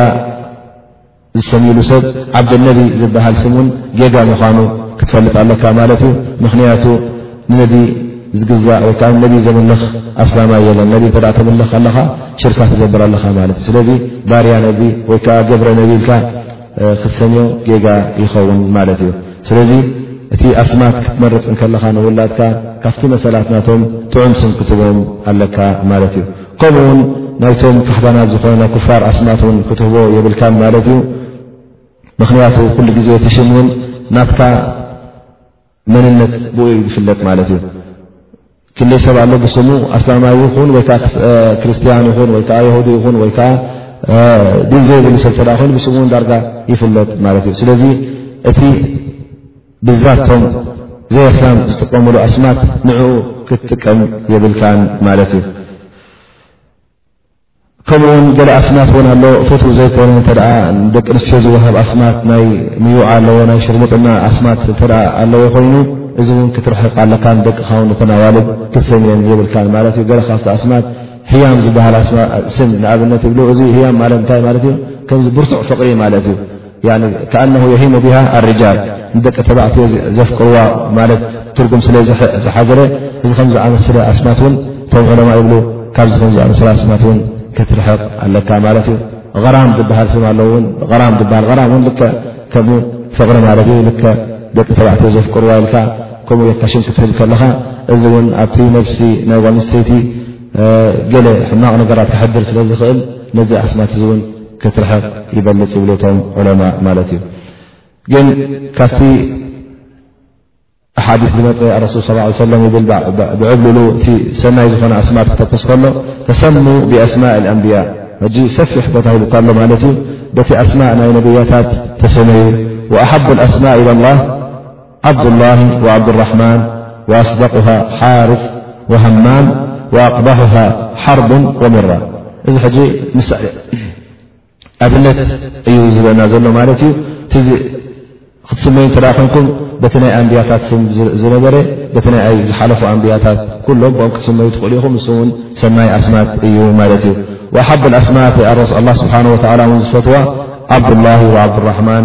ዝሰምይሉ ሰብ ዓብደነቢ ዝበሃል ስም እውን ጌጋ ምዃኑ ክትፈልጥ ኣለካ ማለት እዩ ምኽንያቱ ንነቢ ዝግዛእ ወይ ከዓ ነቢ ዘምልኽ ኣስላማይ የለን ነቢ እተ ተምልኽ ኣለኻ ሽርካ ትገብር ኣለኻ ማለት እዩ ስለዚ ባርያ ነቢ ወይ ከዓ ገብረ ነቢ ኢልካ ክትሰምዮ ጌጋ ይኸውን ማለት እዩ ስለዚ እቲ ኣስማት ክትመርፅ እንከለኻ ንውላድካ ካብቲ መሰላት ናቶም ጥዑም ስም ክትቦም ኣለካ ማለት እዩ ከምኡ ውን ናይቶም ካሕዳናት ዝኾኑ ናይ ኩፋር ኣስማት ውን ክትህቦ የብልካን ማለት እዩ ምኽንያቱ ኩሉ ግዜ እቲ ሽም ውን ናትካ መንነት ብኡ ዩ ዝፍለጥ ማለት እዩ ክንደይ ሰብ ኣሎ ብስሙ ኣስላማይ ይኹን ወይ ክርስትያን ይኹን ወይ ከዓ የሁዲ ይኹን ወይ ከዓ ዲን ዘይብል ሰብ ተ ኮይኑ ብስሙ ውን ዳርጋ ይፍለጥ ማለት እዩ ስለዚ እቲ ብዛቶም ዘይኣስላም ዝጥቀምሉ ኣስማት ንዕኡ ክትጥቀም የብልካን ማለት እዩ ከምኡ ውን ገለ ኣስማት እውን ኣሎ ፍት ዘይኮነ እተ ደቂ ኣንስትዮ ዝወሃብ ኣስማት ናይ ምይውዓ ኣለዎ ናይ ሽርሙጥና ኣስማት እተ ኣለዎ ኮይኑ እዚ እውን ክትርሕቕ ኣለካ ደቅኻ ውን እተናዋል ክትሰምየን የብልካን ማለት እዩ ገለ ካብቲ ኣስማት ህያም ዝበሃል ስም ንኣብነት ይብሉ እዚ ህያም ማለት እንታይ ማለት እዩ ከምዚ ብርቱዕ ፍቕሪ ማለት እዩ ከኣነሁ የሂሙ ብሃ ኣርጃል ንደቂ ተባዕትዮ ዘፍቅርዋ ማለት ትርጉም ስለ ዝሓዘለ እዚ ከም ዝኣመስለ ኣስማት እውን እቶም ዑለማ ይብሉ ካብዚ ከም ዝኣመስለ ኣስማት እውን ክትርሕቕ ኣለካ ማለት እዩ ራም ዝበሃል ስም ኣለዉ ውን ራም ዝበሃል ራም እውን ልከ ከምኡ ፍቕሪ ማለት እዩ ልከ ደቂ ተባዕትዮ ዘፍቅርዋ ኢልካ ከምኡ ጌርካ ሽም ክትህብ ከለኻ እዚ እውን ኣብቲ ነብሲ ናይ ጓል ንስተይቲ ገለ ሕማቕ ነገራት ክሕድር ስለ ዝኽእል ነዚ ኣስማት እዚ እውን ክትርሕቕ ይበልፅ ይብሉ እቶም ዑለማእ ማለት እዩ ግን ካብቲ ሓዲ ዝመፀ ረሱል ስ ሰለ ይብል ብዕብልሉ እቲ ሰናይ ዝኾነ ኣስማት ክጠቅስ ከሎ ተሰሙ ብኣስማእ ኣንብያ ሕጂ ሰፊሕ ቦታ ሂቡካ ኣሎ ማለት እዩ በቲ ኣስማእ ናይ ነብያታት ተሰመዩ ወኣሓቡ ኣስማእ ኢላ ላ ዓብዱላሂ ወዓብዱራሕማን ወኣስደቑሃ ሓርስ ወሃማም ወኣቅባሑሃ ሓርቡን ወሚራ እዚ ሕጂ ምስ ኣብነት እዩ ዝበና ዘሎ ማለት እዩ ቲዚ ክትስመይ እተ ኮንኩም በቲ ናይ ኣንብያታት ስም ዝነበረ በቲ ናይ ኣይ ዝሓለፉ ኣንብያታት ኩሎም ብኦም ክትስመዩ ትኽእሉ ኢኹም ንስ እውን ሰናይ ኣስማት እዩ ማለት እዩ ወሓብ ኣስማት ኣላ ስብሓን ወላ ን ዝፈትዋ ዓብዱላሂ ወዓብዱራሕማን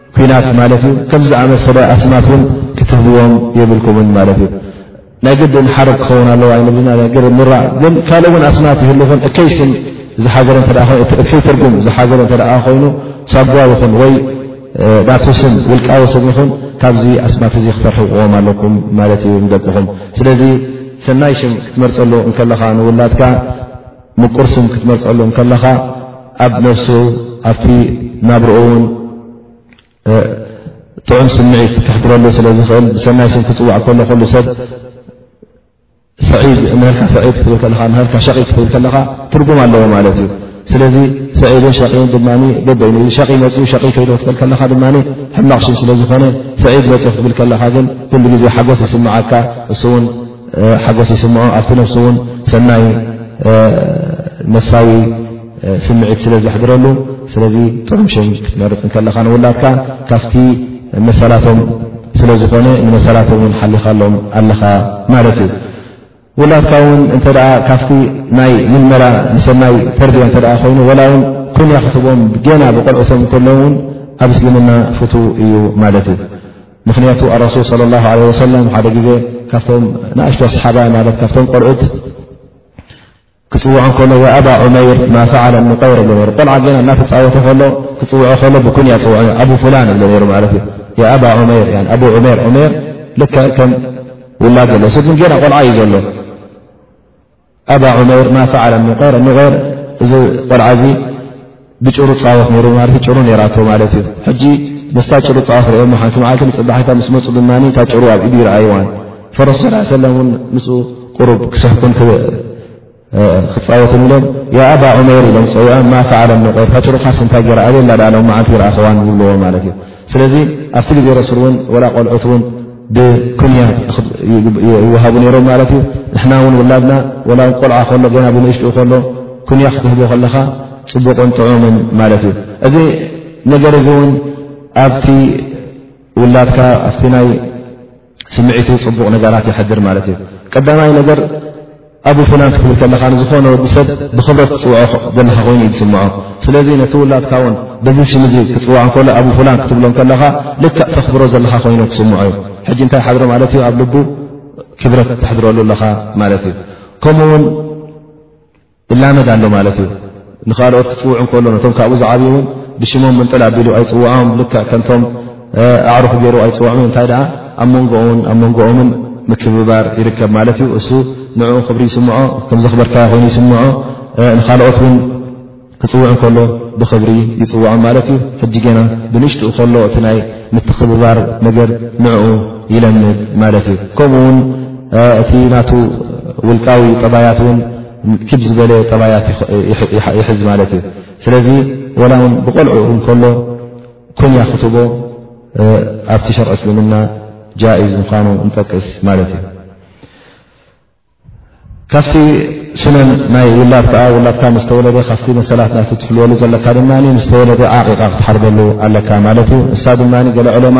ኩናት ማለት እዩ ከም ዝኣመሰለ ኣስማት ውን ክትህብዎም የብልኩምን ማለት እዩ ናይ ግድን ሓርብ ክኸውን ኣለዎ ኣይንብልና ምራ ግን ካልእ ውን ኣስማት ይህልኹን እከይ ስም ዝሓዘለ እከይ ትርጉም ዝሓዘለ እተ ኮይኑ ሳጓ ይኹን ወይ ናቱ ስም ውልቃዊ ስም ይኹን ካብዚ ኣስማት እዚ ክተርሕቁዎም ኣለኩም ማለት እዩ ንደቅኹም ስለዚ ሰናይ ሽም ክትመርፀሉ እንከለኻ ንውላድካ ምቁር ስም ክትመርጸሉ ከለኻ ኣብ ነፍሱ ኣብቲ ናብርኡ እውን ጥዑም ስምዒት ክተሕድረሉ ስለ ዝኽእል ብሰናይ ስም ክፅዋዕ ከሎ ኩሉ ሰብ ሰዒድ ምህርካ ሰዒድ ክትብል ከለኻ ምህርካ ሸቒ ክትብል ከለኻ ትርጉም ኣለዎ ማለት እዩ ስለዚ ሰዒድን ሸቒን ድማ በበይኑ እዚ ሸቒ መፅኡ ሸቒ ከይዶ ክትብል ከለኻ ድማ ሕማቕ ሽም ስለ ዝኾነ ሰዒድ መፅኡ ክትብል ከለኻ ግን ኩሉ ግዜ ሓጎስ ይስምዓካ እሱ እውን ሓጎስ ይስምዖ ኣብቲ ነፍሱ እውን ሰናይ ነፍሳዊ ስምዒት ስለ ዘሕድረሉ ስለዚ ጥዑም ሽም ክትመርፅ ከለኻ ንውላድካ ካብቲ መሰላቶም ስለ ዝኾነ ንመሰላቶም ውን ሓሊኻሎም ኣለኻ ማለት እዩ ውላድካ ውን እንተ ካብቲ ናይ ምልመላ ንሰናይ ተርቢያ እተ ኮይኑ ወላ ውን ኩንያ ክትቦም ገና ብቆልዑቶም ከለውን ኣብ እስልምና ፍቱ እዩ ማለት እዩ ምኽንያቱ ኣረሱል صለ ላه ለ ወሰለም ሓደ ግዜ ካብቶም ንእሽቶ ኣስሓባ ማለት ካብቶም ቆልዑት ክፅውዖ ከሎ ኣባ ዑመይር ማ ፈዓለ ንቀይር እብሎ ሩ ቆልዓ ዜና እናተፃወተ ከሎ ክፅውዖ ከሎ ብኩን እያ ፅውዖ ኣብ ፍላን እብሎ ሩ ማለት እዩ ኣባ ዑመይር ኣብ ዑመር ዑመር ልክዕ ከም ውላድ ዘሎ ስድን ጌና ቆልዓ እዩ ዘሎ ኣባ ዑመይር ማ ፈዓለ ኒቀር ኒቀር እዚ ቆልዓ እዚ ብጭሩ ፃወት ነይሩ ማለት እዩ ጭሩ ነይራቶ ማለት እዩ ሕጂ ምስታ ጭሩ ፃወት ሪኦ ሞ ሓንቲ መዓልቲ ንፅባሒታ ምስ መፁ ድማ እታ ጭሩ ኣብ ኢዱ ይርኣይዋን ፈረሱ ስ ሰለም እውን ምስ ቅሩብ ክስሕኩን ክፃወትን ኢሎም ያ ኣባ ዑመይር ኢሎም ፀውዖ ማ ፈዓለ ኒቀር እታ ጭሩ ካስ እንታይ ገይራ ኣበየላ ዳኣ ሎም መዓልቲ ይረኣኸዋን ይብልዎ ማለት እዩ ስለዚ ኣብቲ ግዜ ረሱል እውን ወላ ቆልዑት እውን ብኩንያ ይወሃቡ ነሮም ማለት እዩ ንሕና እውን ውላድና ወላ ን ቆልዓ ከሎ ገና ብንእሽትኡ ከሎ ኩንያ ክትህቦ ከለኻ ፅቡቕን ጥዑምን ማለት እዩ እዚ ነገር እዚ እውን ኣብቲ ውላድካ ኣብቲ ናይ ስምዒቱ ፅቡቕ ነገራት ይሕድር ማለት እዩ ቀዳማይ ነገር ኣቡ ፉላን ክትብል ከለኻ ንዝኾነ ወዲ ሰብ ብኽብረት ትፅውዖ ዘለኻ ኮይኑ እዩ ዝስምዖ። ስለዚ ነቲ ውላድካ እውን በዚ ሽም እዚ ክፅዋዕ ከሎ ኣቡ ፉላን ክትብሎ ከለኻ ልክዕ ተኽብሮ ዘለኻ ኮይኑ ክስምዖ እዩ። ሕጂ እንታይ ሓድሮ ማለት እዩ ኣብ ልቡ ክብረት ተሕድረሉ ኣለኻ ማለት እዩ። ከምኡ እውን ይላመድ ኣሎ ማለት እዩ። ንኻልኦት ክጽውዕ እንከሎ ነቶም ካብኡ ዝዓብዩ እውን ብሽሞም ምንጥል ኣቢሉ ኣይጽውዖም፣ ልክዕ ከምቶም ኣዕሩኽ ገይሩ ኣይጽውዖምን፣ እንታይ ደኣ ኣብ መንጎኡን ኣብ መንጎኦምን ምክብባር ይርከብ ማለት እዩ። እሱ ንዕኡ ክብሪ ይስምዖ፣ ከም ዘኽበርካዮ ኮይኑ ይስምዖ፣ ንኻልኦት እውን ክጽውዕ እንከሎ ብኽብሪ ይጽውዖም ማለት እዩ። ሕጂ ገና ብንእሽትኡ ከሎ እቲ ናይ ምትኽብባር ነገር ንዕኡ ይለምድ ማለት እዩ። ከምኡ እውን እቲ ናቱ ውልቃዊ ጠባያት እውን ክብ ዝበለ ጠባያት ይሕዝ ማለት እዩ ስለዚ ወላ ውን ብቆልዑ ከሎ ኩንያ ክትቦ ኣብቲ ሸርዒ እስልምና ጃኢዝ ምዃኑ ንጠቅስ ማለት እዩ ካብቲ ሱነን ናይ ውላድ ከዓ ውላድካ ምስተወለደ ካብቲ መሰላት ናቲ ትሕልወሉ ዘለካ ድማ ምስተወለደ ዓቂቃ ክትሓርገሉ ኣለካ ማለት እዩ እሳ ድማ ገለ ዕለማ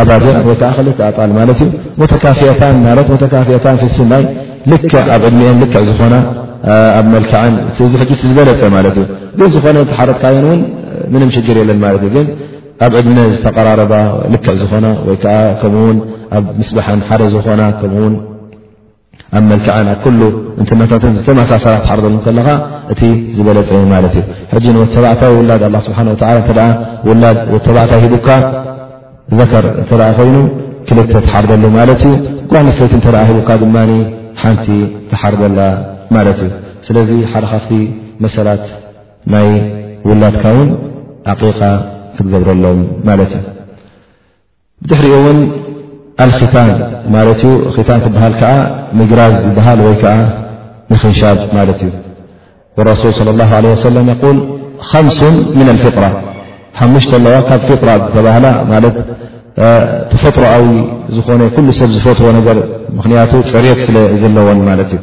ኣባድዕ ወይ ከዓ ክልተ ኣጣል ማለት እዩ ሙተካፍያታን ማለት ሙተካፍያታን ፍስማይ ልክዕ ኣብ ዕድሚኤን ልክዕ ዝኾና ኣብ መልክዐን እዚ ሕጂ ዝበለፀ ማለት እዩ ግን ዝኾነ ተሓረጥካየን እውን ምንም ሽግር የለን ማለት እዩ ግን ኣብ ዕድመ ዝተቀራረባ ልክዕ ዝኾና ወይከዓ ከምኡውን ኣብ ምስባሐን ሓደ ዝኾና ከምኡውን ኣብ መልክዐን ኣብ ኩሉ እንትነታትን ዝተመሳሰላ ክትሓርደሉ ከለኻ እቲ ዝበለፀ ማለት እዩ ሕጂ ንወት ተባዕታይ ውላድ ኣላ ስብሓን ወላ እተ ውላድ ተባዕታይ ሂቡካ ዘከር እተ ኮይኑ ክልተ ትሓርደሉ ማለት እዩ ጓ ንሰይቲ እተ ሂቡካ ድማ ሓንቲ ትሓርደላ ማለት እዩ ስለዚ ሓደ ካብቲ መሰላት ናይ ውላድካ ውን ዓቂቃ ክትገብረሎም ማለት እዩ ብድሕሪኡ እውን ኣልክታን ማለት እዩ ክታን ክበሃል ከዓ ምግራዝ ዝበሃል ወይ ከዓ ምክንሻብ ማለት እዩ ረሱል صለ ላ ለ ወሰለም የል ከምሱ ምን ኣልፍጥራ ሓሙሽተ ኣለዋ ካብ ፍጥራ ዝተባህላ ማለት ተፈጥሮኣዊ ዝኾነ ኩሉ ሰብ ዝፈትዎ ነገር ምክንያቱ ፅሬት ስለ ዘለዎን ማለት እዩ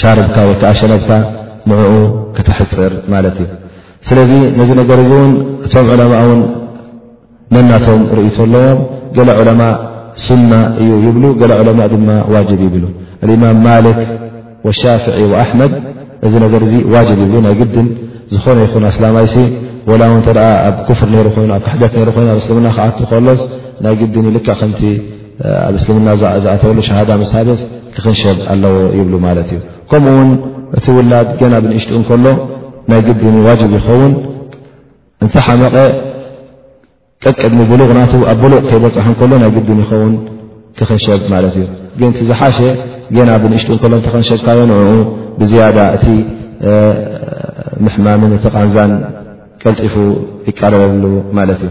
ሻርብካ ወይ ከዓ ሸለብካ ንዕኡ ከተሕፅር ማለት እዩ ስለዚ ነዚ ነገር እዚ እውን እቶም ዕለማ እውን ነናቶም ርእቶ ኣለዎም ገለ ዕለማ ሱና እዩ ይብሉ ገለ ዕለማ ድማ ዋጅብ ይብሉ እማም ማልክ ወሻፍዒ ወኣሕመድ እዚ ነገር እዚ ዋጅብ ይብሉ ናይ ግድን ዝኾነ ይኹን ኣስላማይሲ ወላ ው እተ ኣብ ኩፍር ይኑ ኣብ ክሕደት ይኑ ኣብ እስልምና ክኣት ከሎስ ናይ ግድን ልክዕ ከምቲ ኣብ እስልምና ዝኣተወሉ ሸሃዳ ምስ ሃበስ ክኽንሸብ ኣለዎ ይብሉ ማለት እዩ ከምኡ ውን እቲ ውላድ ገና ብንእሽጡ እንከሎ ናይ ግድን ዋጅብ ይኸውን እንተ ሓመቐ ቀቅድሚ ብሉቕ ናቱ ኣብ ብሉቕ ከይበፅሐ እንከሎ ናይ ግድን ይኸውን ክኽንሸብ ማለት እዩ ግን እቲ ዝሓሸ ገና ብንእሽጡ እንከሎ እንተኸንሸብካዮ ንዕኡ ብዝያዳ እቲ ምሕማምን እቲ ቃንዛን ቀልጢፉ ይቀረበሉ ማለት እዩ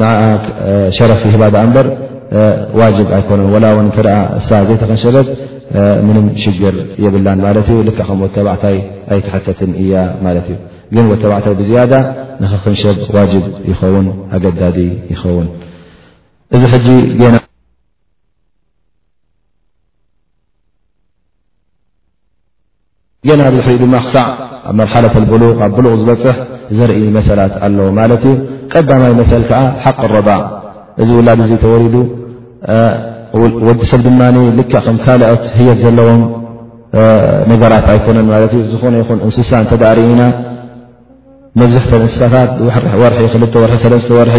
ንዓኣ ሸረፍ ይህባ ድኣ እምበር ዋጅብ ኣይኮነን ወላ ውን እተ እሳ ዘይተኸንሸበት ምንም ሽግር የብላን ማለት እዩ ልክዕ ከም ወተባዕታይ ኣይትሐተትን እያ ማለት እዩ ግን ወተባዕታይ ብዝያዳ ንክክንሸብ ዋጅብ ይኸውን ኣገዳዲ ይኸውን እዚ ሕጂ ጌና ገና ብድሕሪኡ ድማ ክሳዕ ኣብ መርሓለት ኣልቡሉቕ ኣብ ብሉቕ ዝበፅሕ ዘርኢ መሰላት ኣሎ ማለት እዩ ቀዳማይ መሰል ከዓ ሓቂ ረዳዕ እዚ ውላድ እዚ ተወሊዱ ወዲ ሰብ ድማ ልክዕ ከም ካልኦት ህየት ዘለዎም ነገራት ኣይኮነን ማለት እዩ ዝኾነ ይኹን እንስሳ እንተዳእርኢና መብዝሕተ እንስሳታት ወርሒ ክልተ ወርሒ ሰለስተ ወርሒ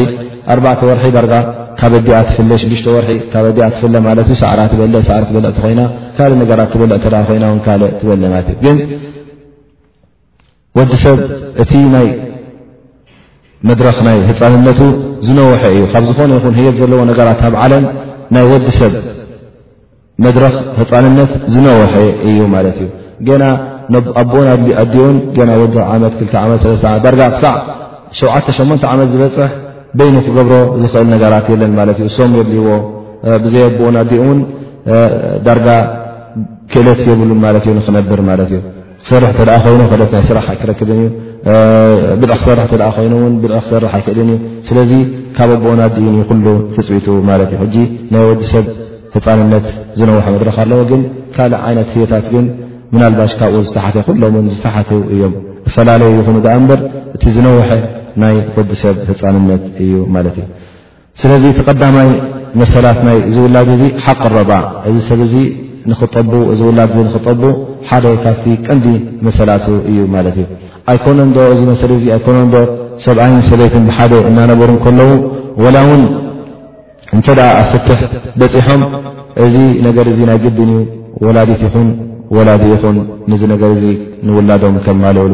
ኣርባዕተ ወርሒ ዳርጋ ካብ ኣዲኣ ትፍለ ሽዱሽተ ወርሒ ካብ ኣዲኣ ትፍለ ማለት ዩ ሳዕራ ትበለ ሳዕ ትበለ ኮይና ካልእ ነገራት ትበለ እተ ኮይና ውን ካልእ ትበለ ማለት እዩ ግን ወዲ ሰብ እቲ ናይ መድረኽ ናይ ህፃንነቱ ዝነውሐ እዩ ካብ ዝኾነ ይኹን ህየት ዘለዎ ነገራት ኣብ ዓለም ናይ ወዲ ሰብ መድረኽ ህፃንነት ዝነወሐ እዩ ማለት እዩ ገና ኣቦን ኣዲኦን ገና ወዲ ዓመት ክልተ ዓመት ሰለስተ ዓመት ዳርጋ ክሳዕ ሸውዓተ ሸሞንተ ዓመት ዝበፅሕ በይኑ ክገብሮ ዝኽእል ነገራት የለን ማለት እዩ ሶም የድልዎ ብዘይ ኣቦኡን ኣዲኡ እውን ዳርጋ ክእለት የብሉን ማለት እዩ ንክነብር ማለት እዩ ክሰርሕ እተ ኮይኑ ክእለት ናይ ስራሕ ኣይክረክብን እዩ ብልዒ ክሰርሕ እተ ኮይኑ ውን ብልዒ ክሰርሕ ኣይክእልን እዩ ስለዚ ካብ ኣቦኦን ኣዲኡን እዩ ኩሉ ትፅቢቱ ማለት እዩ ሕጂ ናይ ወዲ ሰብ ህፃንነት ዝነውሐ መድረክ ኣለዎ ግን ካልእ ዓይነት ህዮታት ግን ምናልባሽ ካብኡ ዝተሓተ ኩሎምን ዝተሓት እዮም እፈላለዩ ይኹኑ ድኣ እምበር እቲ ዝነውሐ ናይ ወዲ ሰብ ህፃንነት እዩ ማለት እዩ ስለዚ እቲ ቀዳማይ መሰላት ናይ እዚ ውላድ እዚ ሓቅ ረባ እዚ ሰብ እዚ ንክጠቡ እዚ ውላድ እዚ ንክጠቡ ሓደ ካብቲ ቀንዲ መሰላቱ እዩ ማለት እዩ ኣይኮነን ዶ እዚ መሰል እዚ ኣይኮነን ዶ ሰብኣይን ሰበይትን ብሓደ እናነበሩ እንከለዉ ወላ እውን እንተ ደኣ ኣብ ፍትሕ በፂሖም እዚ ነገር እዚ ናይ ግድን እዩ ወላዲት ይኹን ወላዲ ይኹን ንዚ ነገር እዚ ንውላዶም ከማልእሉ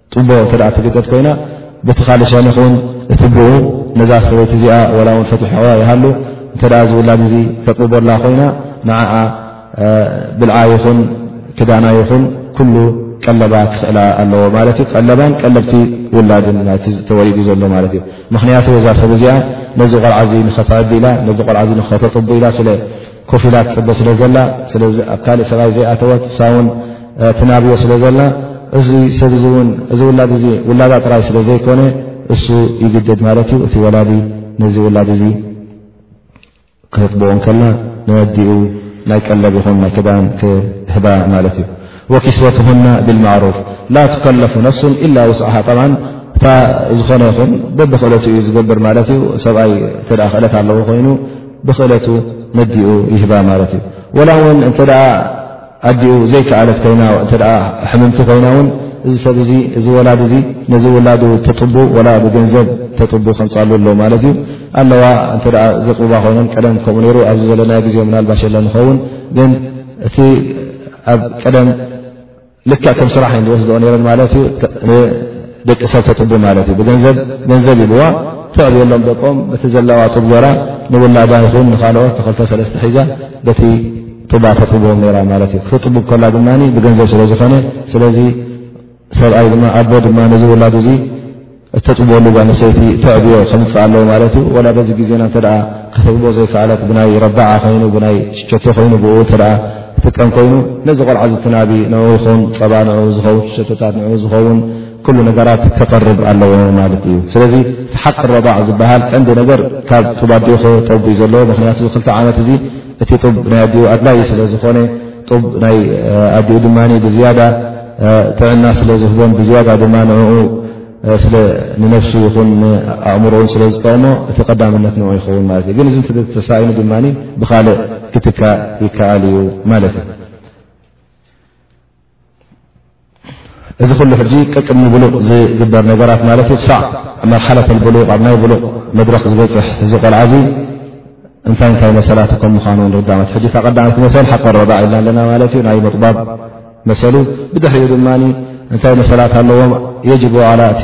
ጥቦ እተ ትግጠጥ ኮይና ብቲ ካልእ ሸነክ ውን እቲ ብኡ ነዛ ሰበይቲ እዚኣ ዋላ ውን ፈትሐዋ ይሃሉ እንተ እዚ ውላድ እዚ ተጥቦላ ኮይና ንዓዓ ብልዓ ይኹን ክዳና ይኹን ኩሉ ቀለባ ክኽእላ ኣለዎ ማለት እዩ ቀለባን ቀለብቲ ውላድን ተወሊዱ ዘሎ ማለት እዩ ምክንያቱ እዛ ሰብ እዚኣ ነዚ ቆልዓ እዚ ንኸተዕቢ ኢላ ነዚ ቆልዓ እዚ ንኸተጥቡ ኢላ ስለ ኮፍ ኢላ ትፅበ ስለ ዘላ ስለ ኣብ ካልእ ሰብኣይ ዘይኣተወት እሳ እውን ትናብዮ ስለ ዘላ እዚ ሰብ እዚ እውን እዚ ውላድ እዚ ውላዳ ጥራይ ስለ ዘይኮነ እሱ ይግደድ ማለት እዩ እቲ ወላዲ ነዚ ውላድ እዚ ክህጥብኦ ከላ ንኣዲኡ ናይ ቀለብ ይኹን ናይ ክዳን ክህባ ማለት እዩ ወኪስወቱሁና ብልማዕሩፍ ላ ትከለፉ ነፍሱ ኢላ ውስዓሃ ጠብዓ እታ ዝኾነ ይኹን በብክእለቱ እዩ ዝገብር ማለት እዩ ሰብኣይ እተ ክእለት ኣለዎ ኮይኑ ብክእለቱ ነዲኡ ይህባ ማለት እዩ ወላ እውን እንተ ኣዲኡ ዘይከኣለት ኮይና እተ ሕምምቲ ኮይና እውን እዚ ሰብ እዚ እዚ ወላድ እዚ ነዚ ውላዱ ተጥቡ ወላ ብገንዘብ ተጥቡ ከምፃሉ ኣሎ ማለት እዩ ኣለዋ እተ ዘጥቡባ ኮይኖም ቀደም ከምኡ ነይሩ ኣብዚ ዘለና ግዜ ምናልባሸለ ንኸውን ግን እቲ ኣብ ቀደም ልክዕ ከም ስራሕ ዩ ዝወስድኦ ነረን ማለት እዩ ንደቂ ሰብ ተጥቡ ማለት እዩ ብገንዘብ ገንዘብ ይብዋ ተዕብየሎም ደቆም በቲ ዘለዋ ጡብ ዘራ ንውላዳ ይኹን ንካልኦት ንክልተሰለስተ ሒዛ በቲ ጡባ ተጥብዎም ነራ ማለት እዩ ክተጥቡ ከላ ድማ ብገንዘብ ስለዝኾነ ስለዚ ሰብኣይ ድማ ኣቦ ድማ ነዚ ውላዱ እዚ እተጥበሉ ጓነሰይቲ ተዕብዮ ከምፅእ ኣለዎ ማለት እዩ ወላ በዚ ግዜና እተ ከተጥቦ ዘይከኣለት ብናይ ረባዓ ኮይኑ ብናይ ሽቸቶ ኮይኑ ብኡ እተ ትቀም ኮይኑ ነዚ ቆልዓ ዝትናቢ ንኡ ይኹን ፀባ ንኡ ዝኸውን ሸቶታት ንኡ ዝኸውን ኩሉ ነገራት ክቐርብ ኣለዎ ማለት እዩ ስለዚ ሓቂ ረባዕ ዝበሃል ቀንዲ ነገር ካብ ጡባዲኹ ጠቡዩ ዘለዎ ምክንያቱ ክልተ ዓመት እዚ እቲ ጡብ ናይ ኣዲኡ ኣድላዪ ስለ ዝኾነ ጡብ ናይ ኣዲኡ ድማ ብዝያዳ ጥዕና ስለ ዝህቦን ብዝያዳ ድማ ንኡ ስለ ንነፍሱ ይኹን ንኣእምሮውን ስለ ዝጠቕሞ እቲ ቀዳምነት ንኡ ይኸውን ማለት እዩ ግን እዚ ተሳኢኑ ድማ ብካልእ ክትካእ ይከኣል እዩ ማለት እዩ እዚ ኩሉ ሕጂ ቅቅሚ ብሉቕ ዝግበር ነገራት ማለት እዩ ክሳዕ መርሓለት ኣልብሉቕ ኣብ ናይ ብሉቕ መድረኽ ዝበፅሕ እዚ ቆልዓ እዚ እንታይ እንታይ መሰላት ከም ምዃኑ ንርዳእ ማለት ሕጂ ታቀዳመት መሰል ሓቀረባ ኢልና ኣለና ማለት እዩ ናይ መጥባብ መሰል እዩ ብድሕሪኡ ድማ እንታይ መሰላት ኣለዎም የጅቦ ዓላ እቲ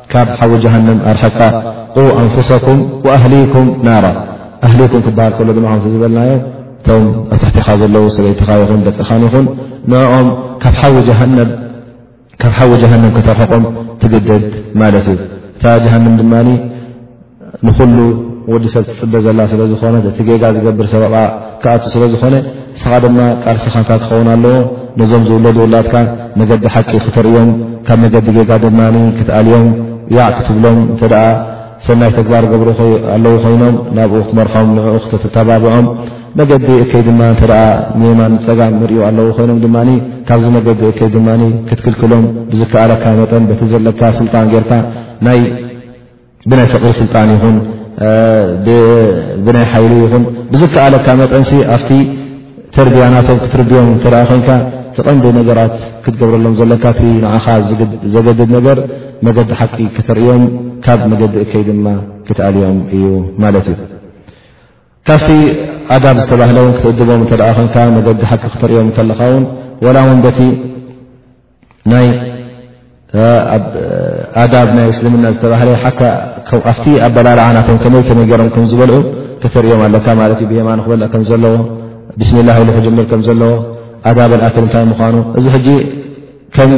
ካብ ሓዊ ጀሃንም ኣርሕቃ ቁ ኣንፍሰኩም ወኣህሊኩም ናራ ኣህሊኩም ክበሃል ከሎ ድማ ከምቲ ዝበልናዮ እቶም ኣብ ትሕቲኻ ዘለዉ ሰበይትኻ ይኹን ደቅኻን ይኹን ንኦም ካብ ሓዊ ጀሃንም ከተርሕቆም ትግደድ ማለት እዩ እታ ጀሃንም ድማ ንኹሉ ወዲ ሰብ ትፅበ ዘላ ስለ ዝኾነ እቲ ጌጋ ዝገብር ሰበቓ ክኣቱ ስለ ዝኾነ ንስኻ ድማ ቃልስኻ እንታይ ክኸውን ኣለዎ ነዞም ዝውለዱ ውላድካ መገዲ ሓቂ ክተርእዮም ካብ መገዲ ጌጋ ድማ ክትኣልዮም ያዕ ክትብሎም እንተ ደኣ ሰናይ ተግባር ገብሩ ኣለዉ ኮይኖም ናብኡ ክትመርሖም ንዕኡ ክተተተባብዖም መገዲ እከይ ድማ እንተ ደኣ ንየማን ንፀጋም ንርእዩ ኣለዉ ኮይኖም ድማ ካብዚ መገዲ እከይ ድማ ክትክልክሎም ብዝከኣለካ መጠን በቲ ዘለካ ስልጣን ጌርካ ናይ ብናይ ፍቕሪ ስልጣን ይኹን ብናይ ሓይሊ ይኹን ብዝከኣለካ መጠንሲ ኣብቲ ተርድያናቶም ክትርድዮም እተ ኮይንካ ትቐንዲ ነገራት ክትገብረሎም ዘለካ እቲ ንዓኻ ዘገድድ ነገር መገዲ ሓቂ ከተርእዮም ካብ መገዲ እከይ ድማ ክትኣልዮም እዩ ማለት እዩ ካብቲ ኣዳብ ዝተባህለውን ክትእድቦም እተ ኮይንካ መገዲ ሓቂ ክተርእዮም ከለኻ ውን ወላ ውን በቲ ናይ ኣብ ኣዳብ ናይ እስልምና ዝተባህለ ኣብቲ ኣበላልዓ ናቶም ከመይ ከመይ ገሮም ከም ዝበልዑ ከተርእዮም ኣለካ ማለት እዩ ብየማኑ ክበልዕ ከም ዘለዎ ብስሚላ ኢሉ ክጅምር ከም ዘለዎ ኣዳብ ኣክል እንታይ ምኳኑ እዚ ሕጂ ከም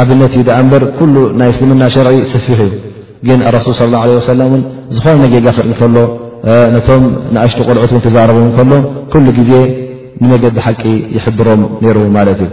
ኣብነት እዩ ዳኣንበር ኩሉ ናይ እስልምና ሸርዒ ስፊሕ እዩ ግን ኣረሱል ስ ላ ወሰላ ን ዝኾነ ነጌጋ ክርኢ እንከሎ ነቶም ንኣሽቱ ቆልዑት ን ክዛረቡ እንከሎ ኩሉ ግዜ ንመገዲ ሓቂ ይሕብሮም ነይሩ ማለት እዩ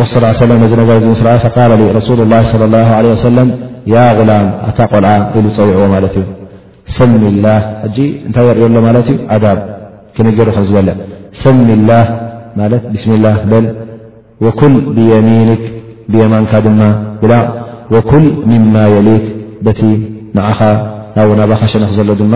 ረሱል ስ ሰለም ነዚ ነገር እዚ ምስ ረኣ ፈቃለ ረሱሉ ላ ለ ላ ለ ወሰለም ያ غላም ኣታ ቆልዓ ኢሉ ፀዊዕዎ ማለት እዩ ሰሚ ላ ሕጂ እንታይ የርእዮ ኣሎ ማለት እዩ ኣዳብ ክነገሩ ከም ዝበልዕ ሰሚ ላ ማለት ብስሚ ላ በል ወኩል ብየሚንክ ብየማንካ ድማ ብላዕ ወኩል ምማ የሊክ በቲ ንዓኻ ናብ ናባኻ ሸነክ ዘሎ ድማ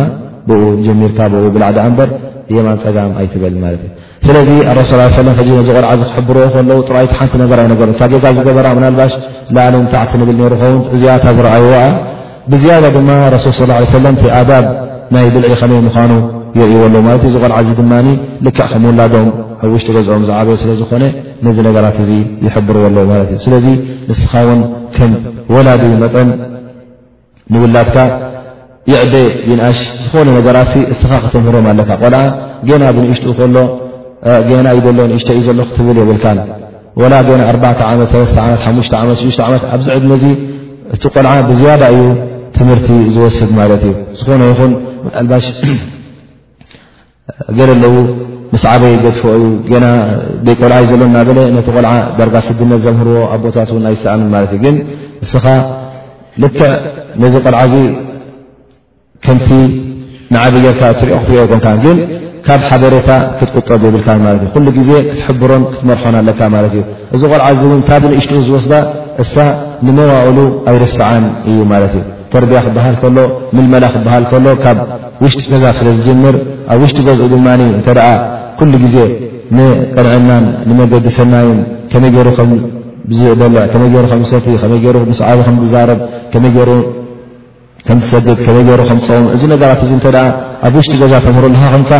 ብኡ ጀሚርካ ብኡ ብላዕ ዳኣ እምበር የማን ፀጋም ኣይትበል ማለት እዩ ስለዚ ኣረሱል ስ ሰለም ሕጂ ነዚ ቆልዓ እዚ ክሕብርዎ ከለዉ ጥራይ እቲ ሓንቲ ነገር ኣይነገሩ እታ ጌጋ ዝገበራ ምናልባሽ ላዕልን ታዕቲ ንብል ነይሩ ኸውን እዚኣ እታ ዝረኣይዎ እኣ ብዝያዳ ድማ ረሱል ስ ለ ሰለም እቲ ኣዳብ ናይ ብልዒ ከመይ ምዃኑ የርእዎ ኣለዉ ማለት እዩ እዚ ቆልዓ እዚ ድማ ልክዕ ከም ውላዶም ኣብ ውሽጢ ገዝኦም ዝዓበየ ስለ ዝኾነ ነዚ ነገራት እዚ ይሕብርዎ ኣለዉ ማለት እዩ ስለዚ ንስኻ ውን ከም ወላዲ መጠን ንውላድካ ይዕበ ይንኣሽ ዝኾነ ነገራት እስኻ ከተምህሮም ኣለካ ቆልኣ ገና ብንእሽጡ ከሎ ገና እዩ ዘሎ ንእሽተ እዩ ዘሎ ክትብል የብልካን ወላ ገና ኣባ ዓመት ሰለስተ ዓመት ሓሙሽተ ዓመት ሽዱሽተ ዓመት ኣብዚ ዕድሚ እዚ እቲ ቆልዓ ብዝያዳ እዩ ትምህርቲ ዝወስድ ማለት እዩ ዝኾነ ይኹን ምናልባሽ ገለ ኣለዉ ምስ ዓበይ ገድፎ እዩ ገና ደይ ቆልዓይ ዘሎ እናበለ ነቲ ቆልዓ ዳርጋ ስድነት ዘምህርዎ ኣቦታት እውን ኣይሰኣኑን ማለት እዩ ግን እስኻ ልክዕ ነዚ ቆልዓ እዚ ከምቲ ንዓብ ጌርካ እትሪኦ ክትሪኦ ኣይኮንካ ግን ካብ ሓበሬታ ክትቁጠብ የብልካ ማለት እዩ ኩሉ ግዜ ክትሕብሮን ክትመርሖን ኣለካ ማለት እዩ እዚ ቆልዓ እዚ እውን ካብ ንእሽትኡ ዝወስዳ እሳ ንመዋእሉ ኣይርስዓን እዩ ማለት እዩ ተርቢያ ክበሃል ከሎ ምልመላ ክበሃል ከሎ ካብ ውሽጢ ገዛ ስለ ዝጅምር ኣብ ውሽጢ ገዝኡ ድማ እንተ ኩሉ ግዜ ንቅንዕናን ንመገዲ ሰናይን ከመይ ገይሩ ከምዝበልዕ ከመይ ገይሩ ከምዝሰቲ ከመይ ገይሩ ምስ ዓብ ከምዝዛረብ ከመይ ገይሩ ከምዝሰግድ ከመይ ገይሩ ከምፀውም እዚ ነገራት እዚ እተ ኣብ ውሽጢ ገዛ ተምህሮ ኣለካ ኮንካ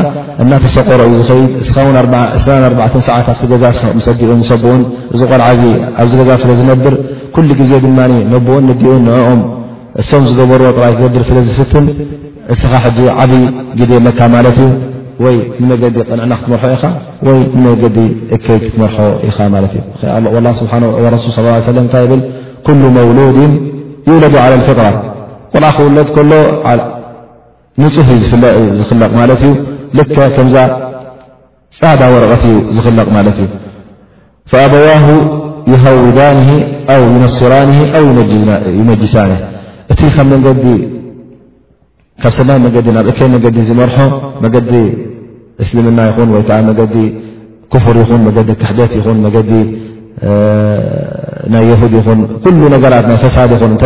እናተሰቆሮ እዩ ዝኸይድ እስኻ ውን 24 ሰዓት ኣብቲ ገዛ ሰዲኡን ሰብኡን እዚ ቆልዓ እዚ ኣብዚ ገዛ ስለ ዝነብር ኩሉ ግዜ ድማ ነቦኡን ነዲኡን ንዕኦም እሶም ዝገበርዎ ጥራይ ክገብር ስለ ዝፍትን እስኻ ሕጂ ዓብዪ ግደ ኣለካ ማለት እዩ ወይ ንመገዲ ቅንዕና ክትመርሖ ኢኻ ወይ ንመገዲ እከይ ክትመርሖ ኢኻ ማለት እዩ ላ ስብሓ ረሱል ስ ሰለም እንታይ ይብል ኩሉ መውሉድን ይውለዱ ዓለ ፍጥራ ቆልዓ ክውለድ ከሎ ንፁህ እዩ ዝኽለቕ ማለት እዩ ልከ ከምዛ ፃዕዳ ወረቐት እዩ ዝኽለቕ ማለት እዩ ፈኣበዋሁ ይሃውዳን ኣው ይነስራን ኣው ይመጅሳን እቲ ካብ መንገዲ ካብ ሰናይ መገዲ ናብ እከይ መገዲ ዝመርሖ መገዲ እስልምና ይኹን ወይ ከዓ መገዲ ክፍር ይኹን መገዲ ክሕደት ይኹን መገዲ ናይ የሁድ ይኹን ኩሉ ነገራት ናይ ፈሳድ ይኹን እተ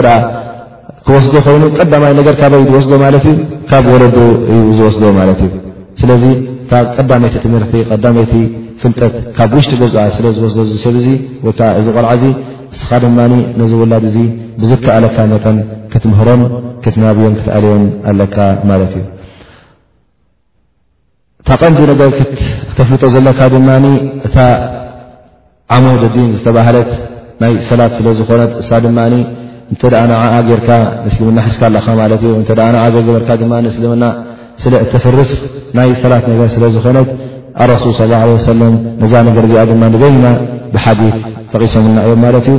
ክወስዶ ኮይኑ ቀዳማይ ነገር ካበይ ዝወስዶ ማለት እዩ ካብ ወለዱ እዩ ዝወስዶ ማለት እዩ ስለዚ ካብ ቀዳመይቲ ትምህርቲ ቀዳመይቲ ፍልጠት ካብ ውሽጢ ገዛ ስለ ዝወስዶ እዚ ሰብ እዚ ወይ ከዓ እዚ ቆልዓ እዚ እስኻ ድማ ነዚ ውላድ እዚ ብዝከኣለካ መጠን ክትምህሮን ክትናብዮን ክትኣልዮን ኣለካ ማለት እዩ እታ ቀንዲ ነገር ክተፍልጦ ዘለካ ድማ እታ ዓሞድ ዲን ዝተባህለት ናይ ሰላት ስለ ዝኾነት እሳ ድማ እንተ ንዓኣ ጌርካ ንእስልምና ሕዝካ ኣለካ ማለት እዩ እተ ንዓ ዘይገበርካ ድማ ንእስልምና ስለ እተፍርስ ናይ ሰላት ነገር ስለ ዝኾነት ኣረሱል ስ ላ ሰለም ነዛ ነገር እዚኣ ድማ ንበይና ብሓዲ ጠቒሶምና እዮም ማለት እዩ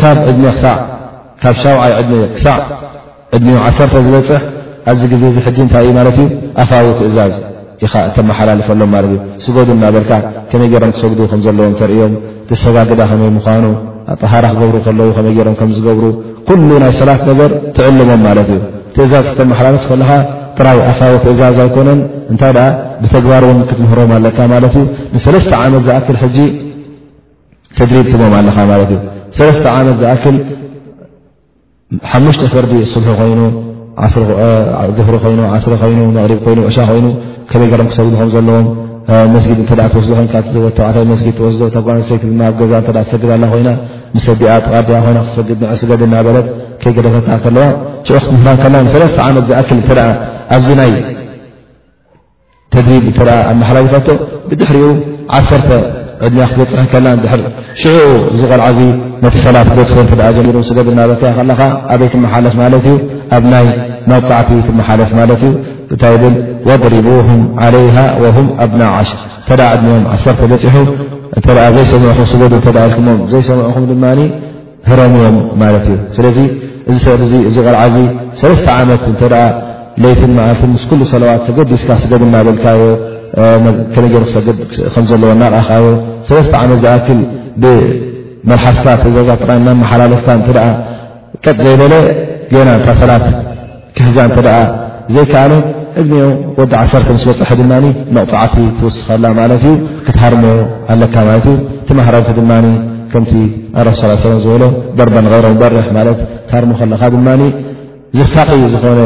ካብ ዕድመ ክሳዕ ካብ ሻውዓይ ዕድመ ክሳዕ ዕድሚኡ ዓሰርተ ዝበጽሕ ኣብዚ ግዜ እዚ ሕጂ እንታይ እዩ ማለት እዩ ኣፋዊ ትእዛዝ ኢኻ እተመሓላልፈሎም ማለት እዩ ስገዱ እናበልካ ከመይ ገይሮም ክሰግዱ ከም ዘለዎም ተርእዮም ትሰጋግዳ ከመይ ምዃኑ ኣጠሃራ ክገብሩ ከለዉ ከመይ ገይሮም ከም ዝገብሩ ኩሉ ናይ ሰላት ነገር ትዕልሞም ማለት እዩ ትእዛዝ ክተመሓላልፍ ከለኻ ጥራይ ኣፋዊ ትእዛዝ ኣይኮነን እንታይ ደኣ ብተግባር እውን ክትምህሮም ኣለካ ማለት እዩ ንሰለስተ ዓመት ዝኣክል ሕጂ ተድሪብ ትቦም ኣለኻ ማለት እዩ ሰለስተ ዓመት ዝኣክል ሓሙሽተ ፈርዲ ስብሒ ኮይኑ ዙህሪ ኮይኑ ዓስሪ ኮይኑ መቕሪብ ኮይኑ ዕሻ ኮይኑ ከበይ ገሮም ክሰግዱ ከም ዘለዎም መስጊድ እተ ትወስዶ ኮ ተባዕታይ መስጊድ ትወስዶ ተጓንሰይቲ ድማ ኣብ ገዛ እ ትሰግድ ኣላ ኮይና ምሰዲኣ ጥቃዲኣ ኮይና ክትሰግድ ን ስገድ እናበለት ከይገደፈታ ከለዋ ሽዑ ክትምህራ ከላ ንሰለስተ ዓመት ዝኣክል እተ ኣብዚ ናይ ተድሪብ እተ ኣመሓላሊፋቶ ብድሕሪኡ ዓሰርተ ዕድሜያ ክትበፅሐ ከላ ድር ሽዑ እዚ ቆልዓ እዚ ነቲ ሰላት ገድፎ እተ ጀሚሩ ስገድ እናበልካዮ ከለኻ ኣበይ ትመሓለፍ ማለት እዩ ኣብ ናይ መፃዕቲ ትመሓለፍ ማለት እዩ እንታይ ብል ወድሪቡም ዓለይሃ ወም ኣብና ዓሽ እተ ዕድሜኦም ዓሰርተ በፂሑ እተ ዘይሰምዑኹም ስገዱ እተ ኢልኩሞም ዘይሰምዑኹም ድማ ህረምዎም ማለት እዩ ስለዚ እዚ ሰብ እዚ እዚ ቆልዓ እዚ ሰለስተ ዓመት እንተ ለይትን መዓልትን ምስ ኩሉ ሰለዋት ተገዲስካ ስገድ እናበልካዮ ከመይ ገይሩ ክሰግድ ከም ዘለዎ እናርኣኻዮ ሰለስተ ዓመት ዝኣክል ብመልሓስካ ተዘዛ ጥራይ እናመሓላለፍካ እንተ ቀጥ ዘይበለ ገና እታ ሰላት ክሕዛ እንተ ደኣ ዘይከኣለ ዕድሜኡ ወዲ ዓሰርተ ምስ በጽሐ ድማ መቕጻዕቲ ትውስኸላ ማለት እዩ። ክትሃርመዮ ኣለካ ማለት እዩ። እቲ ማህረምቲ ድማ ከምቲ ኣረሱ ስ ሰለም ዝበሎ ደርበን ገይረ ሙበርሕ ማለት ትሃርሙ ከለኻ ድማ ዘሳቒ ዝኾነ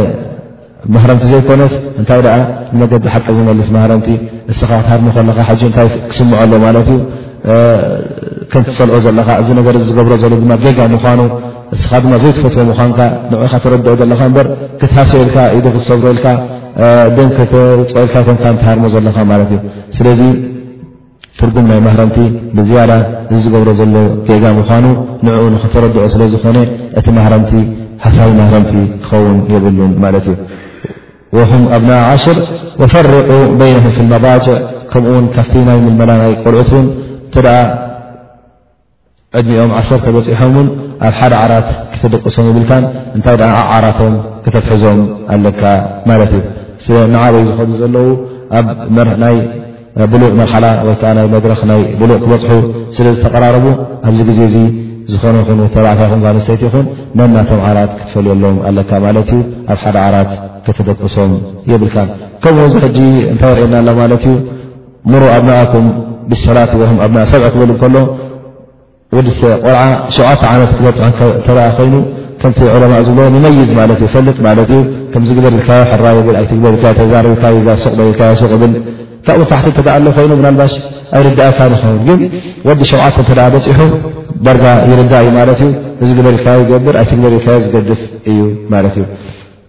ማህረምቲ ዘይኮነስ እንታይ ደኣ ንመገዲ ሓቂ ዝመልስ ማህረምቲ እስኻ ክትሃርሙ ከለኻ ሕጂ እንታይ ክስምዖ ኣሎ ማለት እዩ ከምትጸልኦ ዘለኻ እዚ ነገር ዝገብሮ ዘሎ ድማ ጌጋ ምዃኑ እስኻ ድማ ዘይትፈትዎ ምዃንካ ንዕኻ ተረድኦ ዘለኻ እምበር ክትሃሰ ኢልካ ኢዱ ክትሰብሮ ኢልካ ደን ከተውፅኦ ኢልካ ይኮንካ ትሃርሞ ዘለኻ ማለት እዩ ስለዚ ትርጉም ናይ ማህረምቲ ብዝያዳ እዚ ዝገብሮ ዘሎ ጌጋ ምዃኑ ንዕኡ ንክተረድኦ ስለ ዝኾነ እቲ ማህረምቲ ሃሳዊ ማህረምቲ ክኸውን የብሉን ማለት እዩ ወም ኣብናኣ ዓሽር ወፈርቁ በይነም ፊ መባጭዕ ከምኡውን ካብቲ ናይ ምልመላ ናይ ቆልዑት እውን እተ ዕድሚኦም ዓሰርተ በጺሖም ውን ኣብ ሓደ ዓራት ክትድቅሶም ይብልካን እንታይ ደኣ ኣዓራቶም ክተትሕዞም ኣለካ ማለት እዩ ስለ ናዓበይ ዝኸዱ ዘለዉ ኣብ ናይ ብሉቕ መርሓላ ወይ ከዓ ናይ መድረኽ ናይ ብሉቕ ክበጽሑ ስለ ዝተቐራረቡ ኣብዚ ግዜ እዚ ዝኾነ ይኹን ወተባዕታይ ኹን ጓንስተይቲ ይኹን ነናቶም ዓራት ክትፈልየሎም ኣለካ ማለት እዩ ኣብ ሓደ ዓራት ክትደቅሶም የብልካን ከምኡ እዚ ሕጂ እንታይ ይርእየና ኣሎ ማለት እዩ ምሩ ኣብናኣኩም ብሰላት ወም ኣብና ሰብ ክበሉ ከሎ ወዲ ቆልዓ ሸተ ዓመት ክበፅ እተ ኮይኑ ከምቲ ዕለማ ዝብሎ ንመይዝ ማለት ዩ ፈልጥ ማለት ዩ ከምዚ ግበር ኢልካዮ ሕራ ይብል ኣይትግበር ኢልካዮ ተዛርብካዮ እዛ ሱቕ በልካዮ ሱቕ ብል ካብኡ ታሕቲ እተ ኣሎ ኮይኑ ምናልባሽ ኣይርዳእካ ንኸውን ግን ወዲ ሸውዓተ እተ በፂሑ ደርጋ ይርዳእ እዩ ማለት እዩ እዚ ግበር ኢልካዮ ይገብር ኣይትግበር ኢልካዮ ዝገድፍ እዩ ማለት እዩ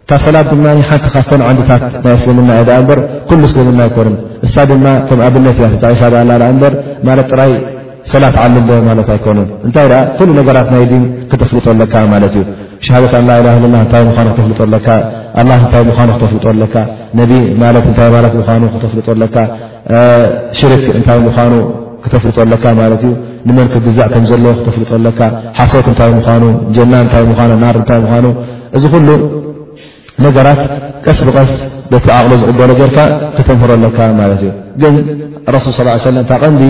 እታ ሰላት ድማ ሓንቲ ካብተን ዓንድታት ናይ እስልምና እያ ደኣ እምበር ኩሉ እስልምና ኣይኮንን። እሳ ድማ ከም ኣብነት እያ ተጣቂሳ ደኣ ኣላ ደኣ እምበር ማለት ጥራይ ሰላት ዓሊ እንዶ ማለት ኣይኮንን። እንታይ ደኣ ኩሉ ነገራት ናይ ዲን ክተፍልጦ ኣለካ ማለት እዩ። ሸሃደት ኣን ላኢላሃ ኢለላህ እንታይ ምዃኑ ክተፍልጦ ኣለካ። ኣላህ እንታይ ምዃኑ ክተፍልጦ ኣለካ። ነቢ ማለት እንታይ ማለት ምዃኑ ክተፍልጦ ኣለካ። ሽርክ እንታይ ምዃኑ ክተፍልጦ ኣለካ ማለት እዩ ንመን ክግዛእ ከም ዘለዎ ክተፍልጦ ኣለካ ሓሶት እንታይ ምዃኑ ጀና እንታይ ምኑ ናር እንታይ ምዃኑ እዚ ኩሉ ነገራት ቀስ ብቐስ በቲ ዓቕሎ ዝቕበሎ ጌርካ ክተምህሮ ኣለካ ማለት እዩ ግን ረሱል ስ ሰለም እታ ቐንዲ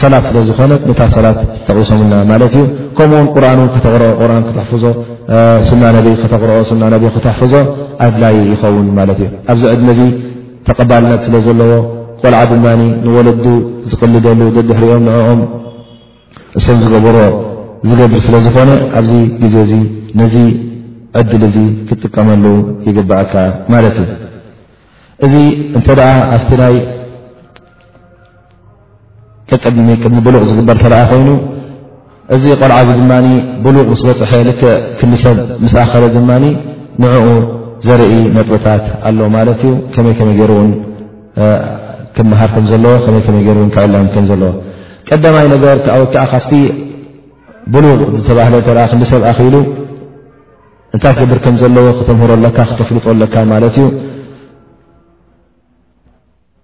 ሰላት ስለ ዝኾነት ነታ ሰላት ተቕሶምና ማለት እዩ ከምኡውን ቁርን ክተቕርኦ ቁርን ክተሕፍዞ ሱና ነቢ ክተቕርኦ ሱና ነቢ ክተሕፍዞ ኣድላይ ይኸውን ማለት እዩ ኣብዚ ዕድሚ እዚ ተቐባልነት ስለ ዘለዎ ቆልዓ ድማ ንወለዱ ዝቕልደሉ ደድሕሪኦም ንዕኦም እሶም ዝገበሮ ዝገብር ስለ ዝኾነ ኣብዚ ግዜ እዚ ነዚ ዕድል እዚ ክጥቀመሉ ይግባኣካ ማለት እዩ እዚ እንተ ኣብቲ ናይ ቅድሚ ቅድሚ ብሉቕ ዝግበር ተኣ ኮይኑ እዚ ቆልዓ እዚ ድማ ብሉቕ ምስ በፅሐ ልክ ክልሰብ ምስ ኣኸለ ድማ ንዕኡ ዘርኢ ነጥብታት ኣሎ ማለት እዩ ከመይ ከመይ ገይሩ ውን ክምሃር ከም ዘለዎ ከመይ ከመይ ገይሩ ን ክዕለም ከም ዘለዎ ቀዳማይ ነገር ወይ ከዓ ካብቲ ብሉቕ ዝተባህለ ተ ክልሰብ ኣኽሉ እንታይ ክገብር ከም ዘለዎ ክተምህሮ ኣለካ ክተፍልጦ ኣለካ ማለት እዩ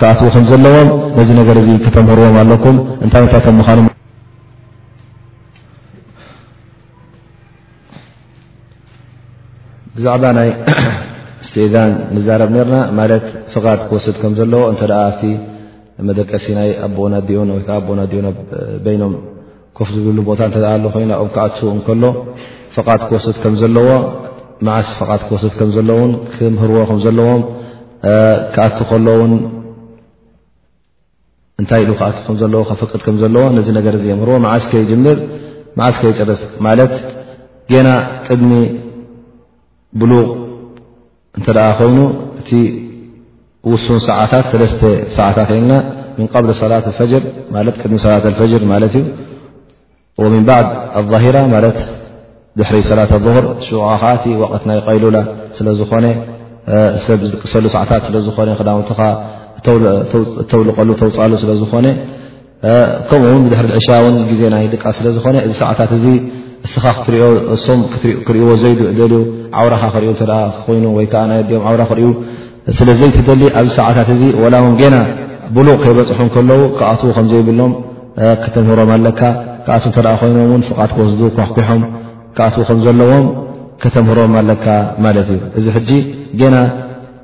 ክኣትዉ ከም ዘለዎም ነዚ ነገር እዚ ክተምህርዎም ኣለኩም እንታይ እንታይ ከም ምዃኑ ብዛዕባ ናይ ስትኤዛን ንዛረብ ነርና ማለት ፍቓድ ክወስድ ከም ዘለዎ እንተ ኣብቲ መደቀሲ ናይ ኣቦኡን ኣዲኡን ወይከዓ ኣቦኡን ኣዲኡን በይኖም ኮፍ ዝብሉ ቦታ እተ ኣሎ ኮይና ኦም ክኣት እንከሎ ፍቓድ ክወስድ ከም ዘለዎ መዓስ ፍቓድ ክወስድ ከም ዘለዎን ክምህርዎ ከም ዘለዎም ክኣት ከሎውን እንታይ ኢሉ ክኣት ከም ዘለዎ ከፍቅድ ከም ዘለዎ ነዚ ነገር እዚ የምህርዎ መዓስ ከይጅምር መዓስ ከይጨርስ ማለት ጌና ቅድሚ ብሉቕ እንተ ደኣ ኮይኑ እቲ ውሱን ሰዓታት ሰለስተ ሰዓታት ኢልና ምን ቐብሊ ሰላት ፈጅር ማለት ቅድሚ ሰላት ኣልፈጅር ማለት እዩ ወምን ባዕድ ኣظሂራ ማለት ድሕሪ ሰላት ኣظህር ሽዑዓ ከዓቲ ወቐት ናይ ቀይሉላ ስለ ዝኾነ ሰብ ዝጥቅሰሉ ሰዓታት ስለ ዝኾነ ክዳውንትኻ እተውልቀሉ ተውፃሉ ስለ ዝኾነ ከምኡ ውን ብድሕሪ ዕሻ ውን ግዜ ናይ ድቃ ስለ ዝኾነ እዚ ሰዓታት እዚ እስኻ ክትሪኦ እሶም ክርእዎ ዘይደልዩ ዓውራኻ ክሪኡ እተ ኮይኑ ወይ ከዓ ናይ ኣዲኦም ዓውራ ክሪኡ ስለ ዘይትደሊ ኣብዚ ሰዓታት እዚ ወላ ውን ገና ብሉቕ ከይበፅሑ ከለዉ ክኣትዉ ከም ዘይብሎም ከተምህሮም ኣለካ ክኣትዉ እተ ኮይኖም ውን ፍቓድ ክወስዱ ኳሕኲሖም ክኣትዉ ከም ዘለዎም ከተምህሮም ኣለካ ማለት እዩ እዚ ሕጂ ገና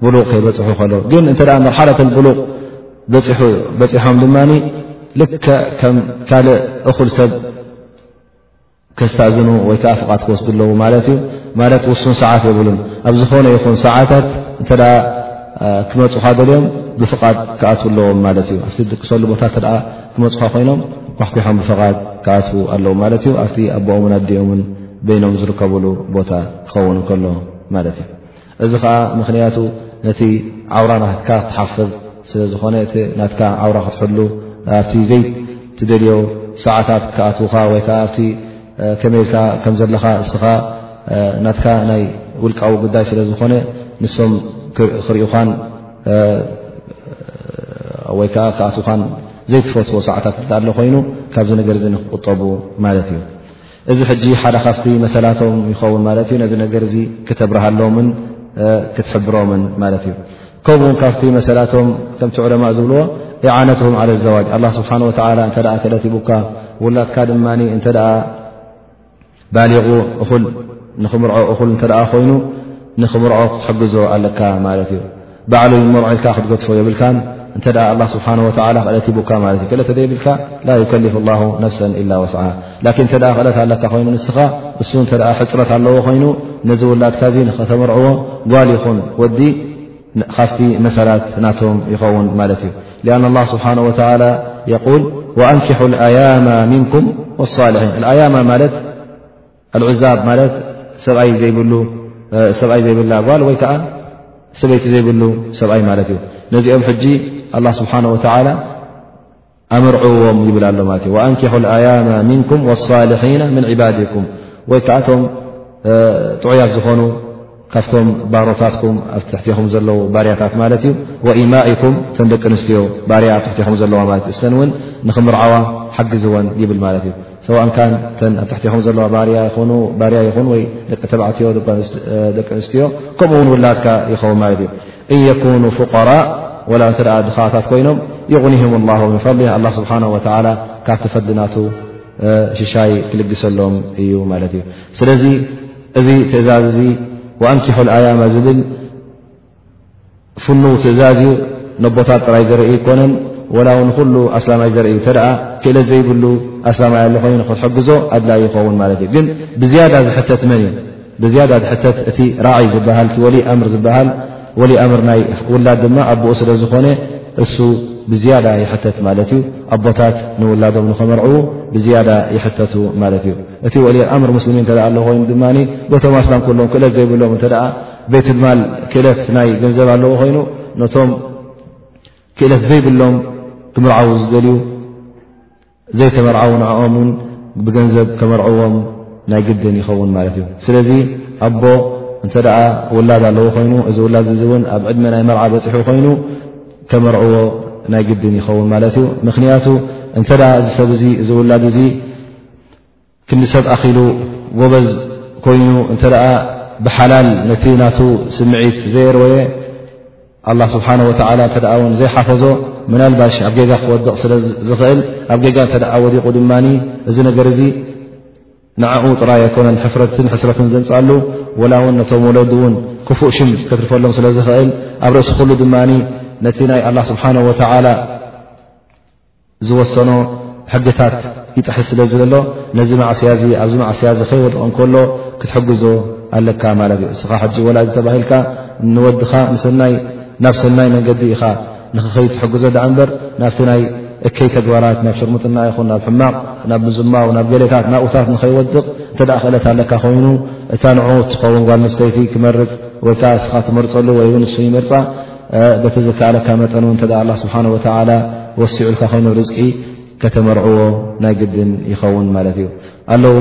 ብሉቕ ከይበፅሑ ከለዉ ግን እተ መርሓለት ብሉቕ በፂሑ እዩ በፂሖም ድማ ልክዕ ከም ካልእ እኹል ሰብ ከስተእዝኑ ወይ ከዓ ፍቓት ክወስዱ ኣለዉ ማለት እዩ ማለት ውሱን ሰዓት የብሉን ኣብ ዝኾነ ይኹን ሰዓታት እንተ ክመፁኻ ደልዮም ብፍቓድ ክኣትዉ ኣለዎም ማለት እዩ ኣብቲ ድቅሰሉ ቦታ እተ ክመፁኻ ኮይኖም ኳሕኪሖም ብፍቓድ ክኣትዉ ኣለዉ ማለት እዩ ኣብቲ ኣቦኦምን ኣዲኦምን በይኖም ዝርከብሉ ቦታ ክኸውን ከሎ ማለት እዩ እዚ ኸኣ ምኽንያቱ ነቲ ዓውራ ናትካ ክትሓፍር ስለ ዝኾነ እቲ ናትካ ዓውራ ክትሕሉ ኣብቲ ዘይትደልዮ ሰዓታት ክኣትዉኻ ወይ ከኣ ኣብቲ ከመይ ኢልካ ከም ዘለኻ እስኻ ናትካ ናይ ውልቃዊ ጉዳይ ስለ ዝኾነ ንሶም ክርእዩኻን ወይ ከኣ ክኣትዉኻን ዘይትፈትዎ ሰዓታት ኣሎ ኮይኑ ካብዚ ነገር እዚ ንክቁጠቡ ማለት እዩ። እዚ ሕጂ ሓደ ካብቲ መሰላቶም ይኸውን ማለት እዩ ነዚ ነገር እዚ ክተብርሃሎምን ክትሕብሮምን ማለት እዩ ከምኡ ውን ካብቲ መሰላቶም ከምቲ ዑለማእ ዝብልዎ ኢዓነትም ዓለ ዘዋጅ ኣላ ስብሓን ወተላ እንተ ክእለት ይቡካ ውላትካ ድማ እንተ ባሊቑ እኹል ንኽምርዖ እኹል እንተ ኮይኑ ንኽምርዖ ክትሕግዞ ኣለካ ማለት እዩ ባዕሉ ይመርዖልካ ክትገድፎ የብልካን እንተ ኣላ ስብሓን ወላ ክእለት ይቡካ ማለት እዩ ክእለት ዘይብልካ ላ ዩከሊፍ ላ ነፍሰን ኢላ ወስዓ ላኪን እንተ ክእለት ኣለካ ኮይኑ ንስኻ እሱ እተ ሕፅረት ኣለዎ ኮይኑ ነዚ ውላድካ ዙ ንኸተመርዕዎ ጓል ይኹን ወዲ ካፍቲ መሰላት ናቶም ይኸውን ማለት እዩ ሊኣና ላ ስብሓን ወላ የቁል ወኣንኪሑ ኣያማ ምንኩም ወሳልሒን ኣያማ ማለት ኣልዑዛብ ማለት ሰብኣይ ዘይብሉ ሰብኣይ ዘይብላ ጓል ወይ ከዓ ሰበይቲ ዘይብሉ ሰብኣይ ማለት እዩ ነዚኦም ሕጂ ኣላ ስብሓን ወተላ ኣምርዕዎም ይብል ኣሎ ማለት እዩ ኣንኪሑ ኣያማ ምንኩም ወሳልሒና ምን ዕባድኩም ወይ ከዓ እቶም ጥዑያት ዝኾኑ ካብቶም ባሮታትኩም ኣብ ትሕቲኹም ዘለዉ ባርያታት ማለት እዩ ወኢማኢኩም እተን ደቂ ኣንስትዮ ባርያ ኣብ ትሕቲኹም ዘለዋ ማለት እዩ እሰን እውን ንክምርዓዋ ሓግዝወን ይብል ማለት እዩ ሰዋእን ካን እተን ኣብ ትሕቲኹም ዘለዋ ባርያ ይኹኑ ባርያ ይኹን ወይ ደቂ ተባዕትዮ ደቂ ኣንስትዮ ከምኡ እውን ውላድካ ይኸውን ማለት እዩ እን የኩኑ ፍቀራ ወላ እንተ ደኣ ድኻታት ኮይኖም ይቕኒህም ላሁ ምን ፈሊ ኣላ ስብሓን ወተላ ካብቲ ፈድናቱ ሽሻይ ክልግሰሎም እዩ ማለት እዩ ስለዚ እዚ ትእዛዝ እዚ ወኣንኪሑል ኣያመ ዝብል ፍኑው ትእዛዝ እዩ ነቦታት ጥራይ ዘርኢ ኣይኮነን ወላ ውን ንኩሉ ኣስላማይ ዘርኢ እዩ እተ ክእለት ዘይብሉ ኣስላማይ ኣሎ ኮይኑ ክትሕግዞ ኣድላይ ይኸውን ማለት እዩ ግን ብዝያዳ ዝሕተት መን እዩ ብዝያዳ ዝሕተት እቲ ራዒ ዝበሃል እቲ ወሊይ ኣምር ዝበሃል ወሊ ኣምር ናይ ውላድ ድማ ኣቦኡ ስለ ዝኾነ እሱ ብዝያዳ ይሕተት ማለት እዩ ኣቦታት ንውላዶም ንኸመርዕዉ ብዝያዳ ይሕተቱ ማለት እዩ እቲ ወልይ ኣምር ሙስሊሚን እተ ኣሎ ኮይኑ ድማ በቶም ኣስላም ኩሎም ክእለት ዘይብሎም እተ ቤትልማል ክእለት ናይ ገንዘብ ኣለዎ ኮይኑ ነቶም ክእለት ዘይብሎም ክምርዓው ዝደልዩ ዘይተመርዓው ንኦም ን ብገንዘብ ከመርዕዎም ናይ ግድን ይኸውን ማለት እዩ ስለዚ ኣቦ እንተ ውላድ ኣለዎ ኮይኑ እዚ ውላድ እዚ እውን ኣብ ዕድመ ናይ መርዓ በፅሑ ኮይኑ ከመርዕዎ ናይ ግድን ይኸውን ማለት እዩ ምክንያቱ እንተ እዚ ሰብ እዚ እዚ ውላድ እዚ ክንዲ ሰብ ኣኺሉ ጎበዝ ኮይኑ እንተ ብሓላል ነቲ ናቱ ስምዒት ዘየርወየ ኣላ ስብሓን ወተላ እተ ውን ዘይሓፈዞ ምናልባሽ ኣብ ጌጋ ክወድቕ ስለ ዝኽእል ኣብ ጌጋ እተ ወዲቑ ድማ እዚ ነገር እዚ ንዕኡ ጥራይ ኣይኮነን ሕፍረትን ሕስረትን ዘምፃሉ ወላ እውን ነቶም ወለዱ እውን ክፉእ ሽም ከትርፈሎም ስለ ዝኽእል ኣብ ርእሲ ኩሉ ድማ ነቲ ናይ ኣላ ስብሓን ወተላ ዝወሰኖ ሕግታት ይጥሕስ ስለ ዝዘሎ ነዚ ማዕስያ እዚ ኣብዚ ማዕስያ እዚ ከይወድቕ እንከሎ ክትሕግዞ ኣለካ ማለት እዩ እስኻ ሕጂ ወላዲ ተባሂልካ ንወድኻ ንሰናይ ናብ ሰናይ መንገዲ ኢኻ ንክኸይ ትሕግዞ ዳኣ እምበር ናብቲ ናይ እከይ ተግባራት ናብ ሽርሙጥና ይኹን ናብ ሕማቕ ናብ ምዝማው ናብ ገሌታት ናብኡታት ንኸይወድቕ እንተ ክእለት ኣለካ ኮይኑ እታ ንዑ ትኸውን ጓል ንስተይቲ ክመርፅ ወይ ከዓ እስኻ ትመርፀሉ ወይ እውን ንሱ ይመርፃ በቲ ዝከኣለካ መጠን እውን እተ ኣላ ስብሓን ወተዓላ ወሲዑልካ ኮይኑ ርዝቂ ከተመርዕዎ ናይ ግድን ይኸውን ማለት እዩ ኣለዉ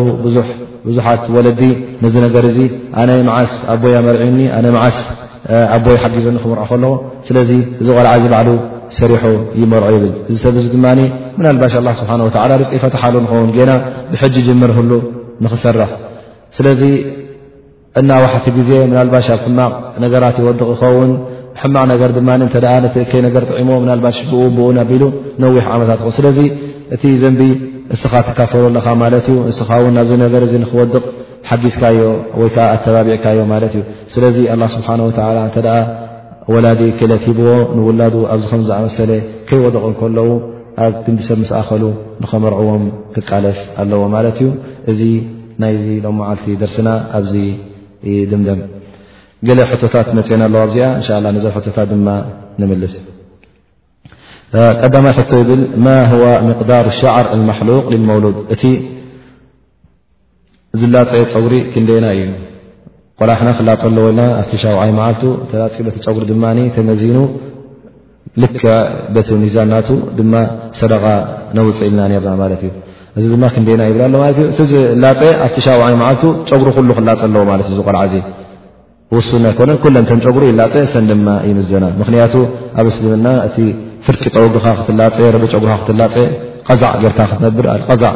ብዙሓት ወለዲ ነዚ ነገር እዚ ኣነ መዓስ ኣቦይ ኣመርዕዩኒ ኣነ መዓስ ኣቦይ ሓጊዘኒ ክምርዖ ከለዎ ስለዚ እዚ ቆልዓ እዚ ባዕሉ ሰሪሖ ይመርዖ ይብል እዚ ሰብ እዚ ድማ ምናልባሽ ኣላ ስብሓን ወተዓላ ርዝቂ ይፈትሓሉ ንኸውን ገና ብሕጂ ጅምር ህሉ ንኽሰርሕ ስለዚ እና ዋሕቲ ግዜ ምናልባሽ ኣብ ሕማቕ ነገራት ይወድቕ ይኸውን ሕማቕ ነገር ድማ እንተ ነቲ እከይ ነገር ጥዒሞ ምናልባሽ ብኡ ብኡ ኣቢሉ ነዊሕ ዓመታት ይኹን ስለዚ እቲ ዘንቢ እስኻ ትካፈሎ ኣለኻ ማለት እዩ እስኻ ውን ናብዚ ነገር እዚ ንክወድቕ ሓጊዝካዮ ወይ ከዓ ኣተባቢዕካዮ ማለት እዩ ስለዚ ኣላ ስብሓን ወተላ እንተ ወላዲ ክለት ሂብዎ ንውላዱ ኣብዚ ከም ዝኣመሰለ ከይወደቑ እንከለዉ ኣብ ግንዲ ሰብ ምስኣኸሉ ንኸመርዕዎም ክቃለስ ኣለዎ ማለት እዩ እዚ ናይዚ ሎም መዓልቲ ደርስና ኣብዚ ይድምደም ገለ ሕቶታት መፅና ኣለዋ ኣብዚኣ እንሻ ላ ነዘ ሕቶታት ድማ ንምልስ ቀዳማይ ሕቶ ይብል ማ ዋ ምቅዳር ሻዕር ልማሓሉቅ ልመውሉድ እቲ ዝላፀ ፀጉሪ ክንደና እዩ ቆላሕና ክላፀ ኣለዎ ኢልና ኣብቲ ሻውዓይ መዓልቱ ተላፂ በቲ ፀጉሪ ድማ ተመዚኑ ልክ በቲ ሚዛን ናቱ ድማ ሰደቃ ነውፅ ኢልና ርና ማለት እዩ እዚ ድማ ክንደና ይብላ ኣሎ ማለት እዩ እቲ ዝላፀ ኣብቲ ሻውዓይ መዓልቱ ጨጉሪ ኩሉ ክላፀ ኣለዎ ማለት እዚ ቆልዓ እዚ ውሱን ኣይኮነን ኩለን ተን ጨጉሪ ይላፀ ሰን ድማ ይምዘና ምክንያቱ ኣብ እስልምና እቲ ፍርቂ ፀውግኻ ክትላፀ ረቢ ጨጉርካ ክትላፀ ቐዛዕ ጌርካ ክትነብር ዛዕ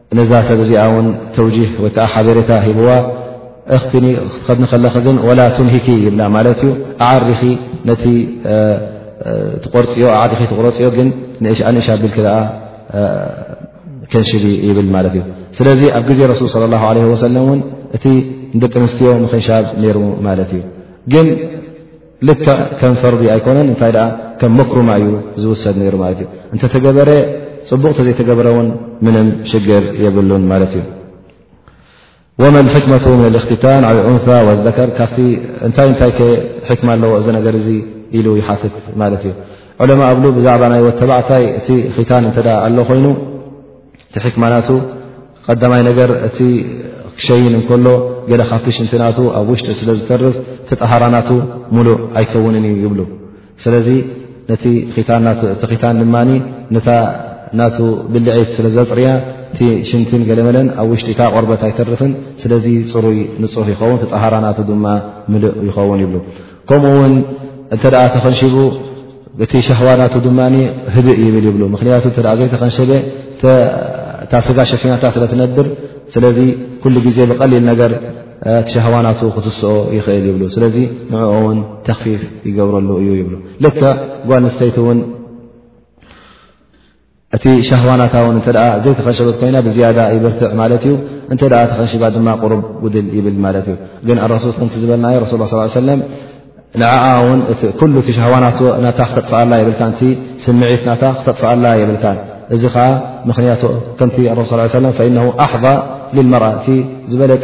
ነዛ ሰብ እዚኣ ውን ተውጂህ ወይ ከዓ ሓበሬታ ሂብዋ እኽትኒ ክትኸድኒ ከለኺ ግን ወላ ትንሂኪ ይብላ ማለት እዩ ኣዓሪኺ ነቲ ትቆርፅዮ ኣዓሪኺ ትቁረፅዮ ግን ንእሻ ኣቢልኪ ኣ ከንሽቢ ይብል ማለት እዩ ስለዚ ኣብ ግዜ ረሱል ስለ ላ ለ ወሰለም እውን እቲ ንደቂ ኣንስትዮ ምክንሻብ ነይሩ ማለት እዩ ግን ልክ ከም ፈርዲ ኣይኮነን እንታይ ደኣ ከም መክሩማ እዩ ዝውሰድ ነይሩ ማለት እዩ እንተተገበረ ፅቡቕ ተዘይተገብረ እውን ምንም ሽግር የብሉን ማለት እዩ ወመ ሕክመቱ ም እክትታን ዓ ን ወዘከር ካብቲ እንታይ እንታይ ከ ሕክማ ኣለዎ እዚ ነገር እዚ ኢሉ ይሓትት ማለት እዩ ዕለማ ኣብሉ ብዛዕባ ናይ ወተባዕታይ እቲ ክታን እተ ኣሎ ኮይኑ እቲ ሕክማናቱ ቀዳማይ ነገር እቲ ክሸይን እንከሎ ገለ ካብቲ ሽንቲናቱ ኣብ ውሽጢ ስለ ዝተርፍ እቲ ጠሃራናቱ ሙሉእ ኣይከውንን እዩ ይብሉ ስለዚ ነቲ ቲናእቲ ኺታን ድማ ነታ ናቱ ብልዒት ስለ ዘፅርያ እቲ ሽንቲን ገለመለን ኣብ ውሽጢታ ቆርበት ኣይተርፍን ስለዚ ፅሩይ ንፁህ ይኸውን እቲ ጠሃራናቱ ድማ ምሉእ ይኸውን ይብሉ ከምኡ ውን እንተ ተኸንሽቡ እቲ ሻህዋናቱ ድማ ህብእ ይብል ይብሉ ምክንያቱ እተ ዘይተኸንሸበ እታ ስጋ ሸፊናታ ስለ ትነብር ስለዚ ኩሉ ግዜ ብቀሊል ነገር ሻህዋናቱ ክትስኦ ይኽእል ይብሉ ስለዚ ንዕኦ ውን ተኽፊፍ ይገብረሉ እዩ ይብሉ ልክ ጓል ንስተይቲ ውን እቲ ሻህዋናታ ውን እተ ዘይተኸንሸበት ኮይና ብዝያዳ ይበርትዕ ማለት እዩ እንተ ተኸንሽባ ድማ ቅሩብ ጉድል ይብል ማለት እዩ ግን ኣረሱል ከምቲ ዝበልናዮ ረሱ ላ ስ ሰለም ንዓኣ ውን ኩሉ እቲ ሻህዋና ናታ ክተጥፍኣላ የብልካ እ ስምዒት ናታ ክተጥፍኣላ የብልካ እዚ ከዓ ምክንያቱ ከምቲ ረሱ ስ ሰለ ፈኢነ ኣሕቫ ልልመርኣ እቲ ዝበለፀ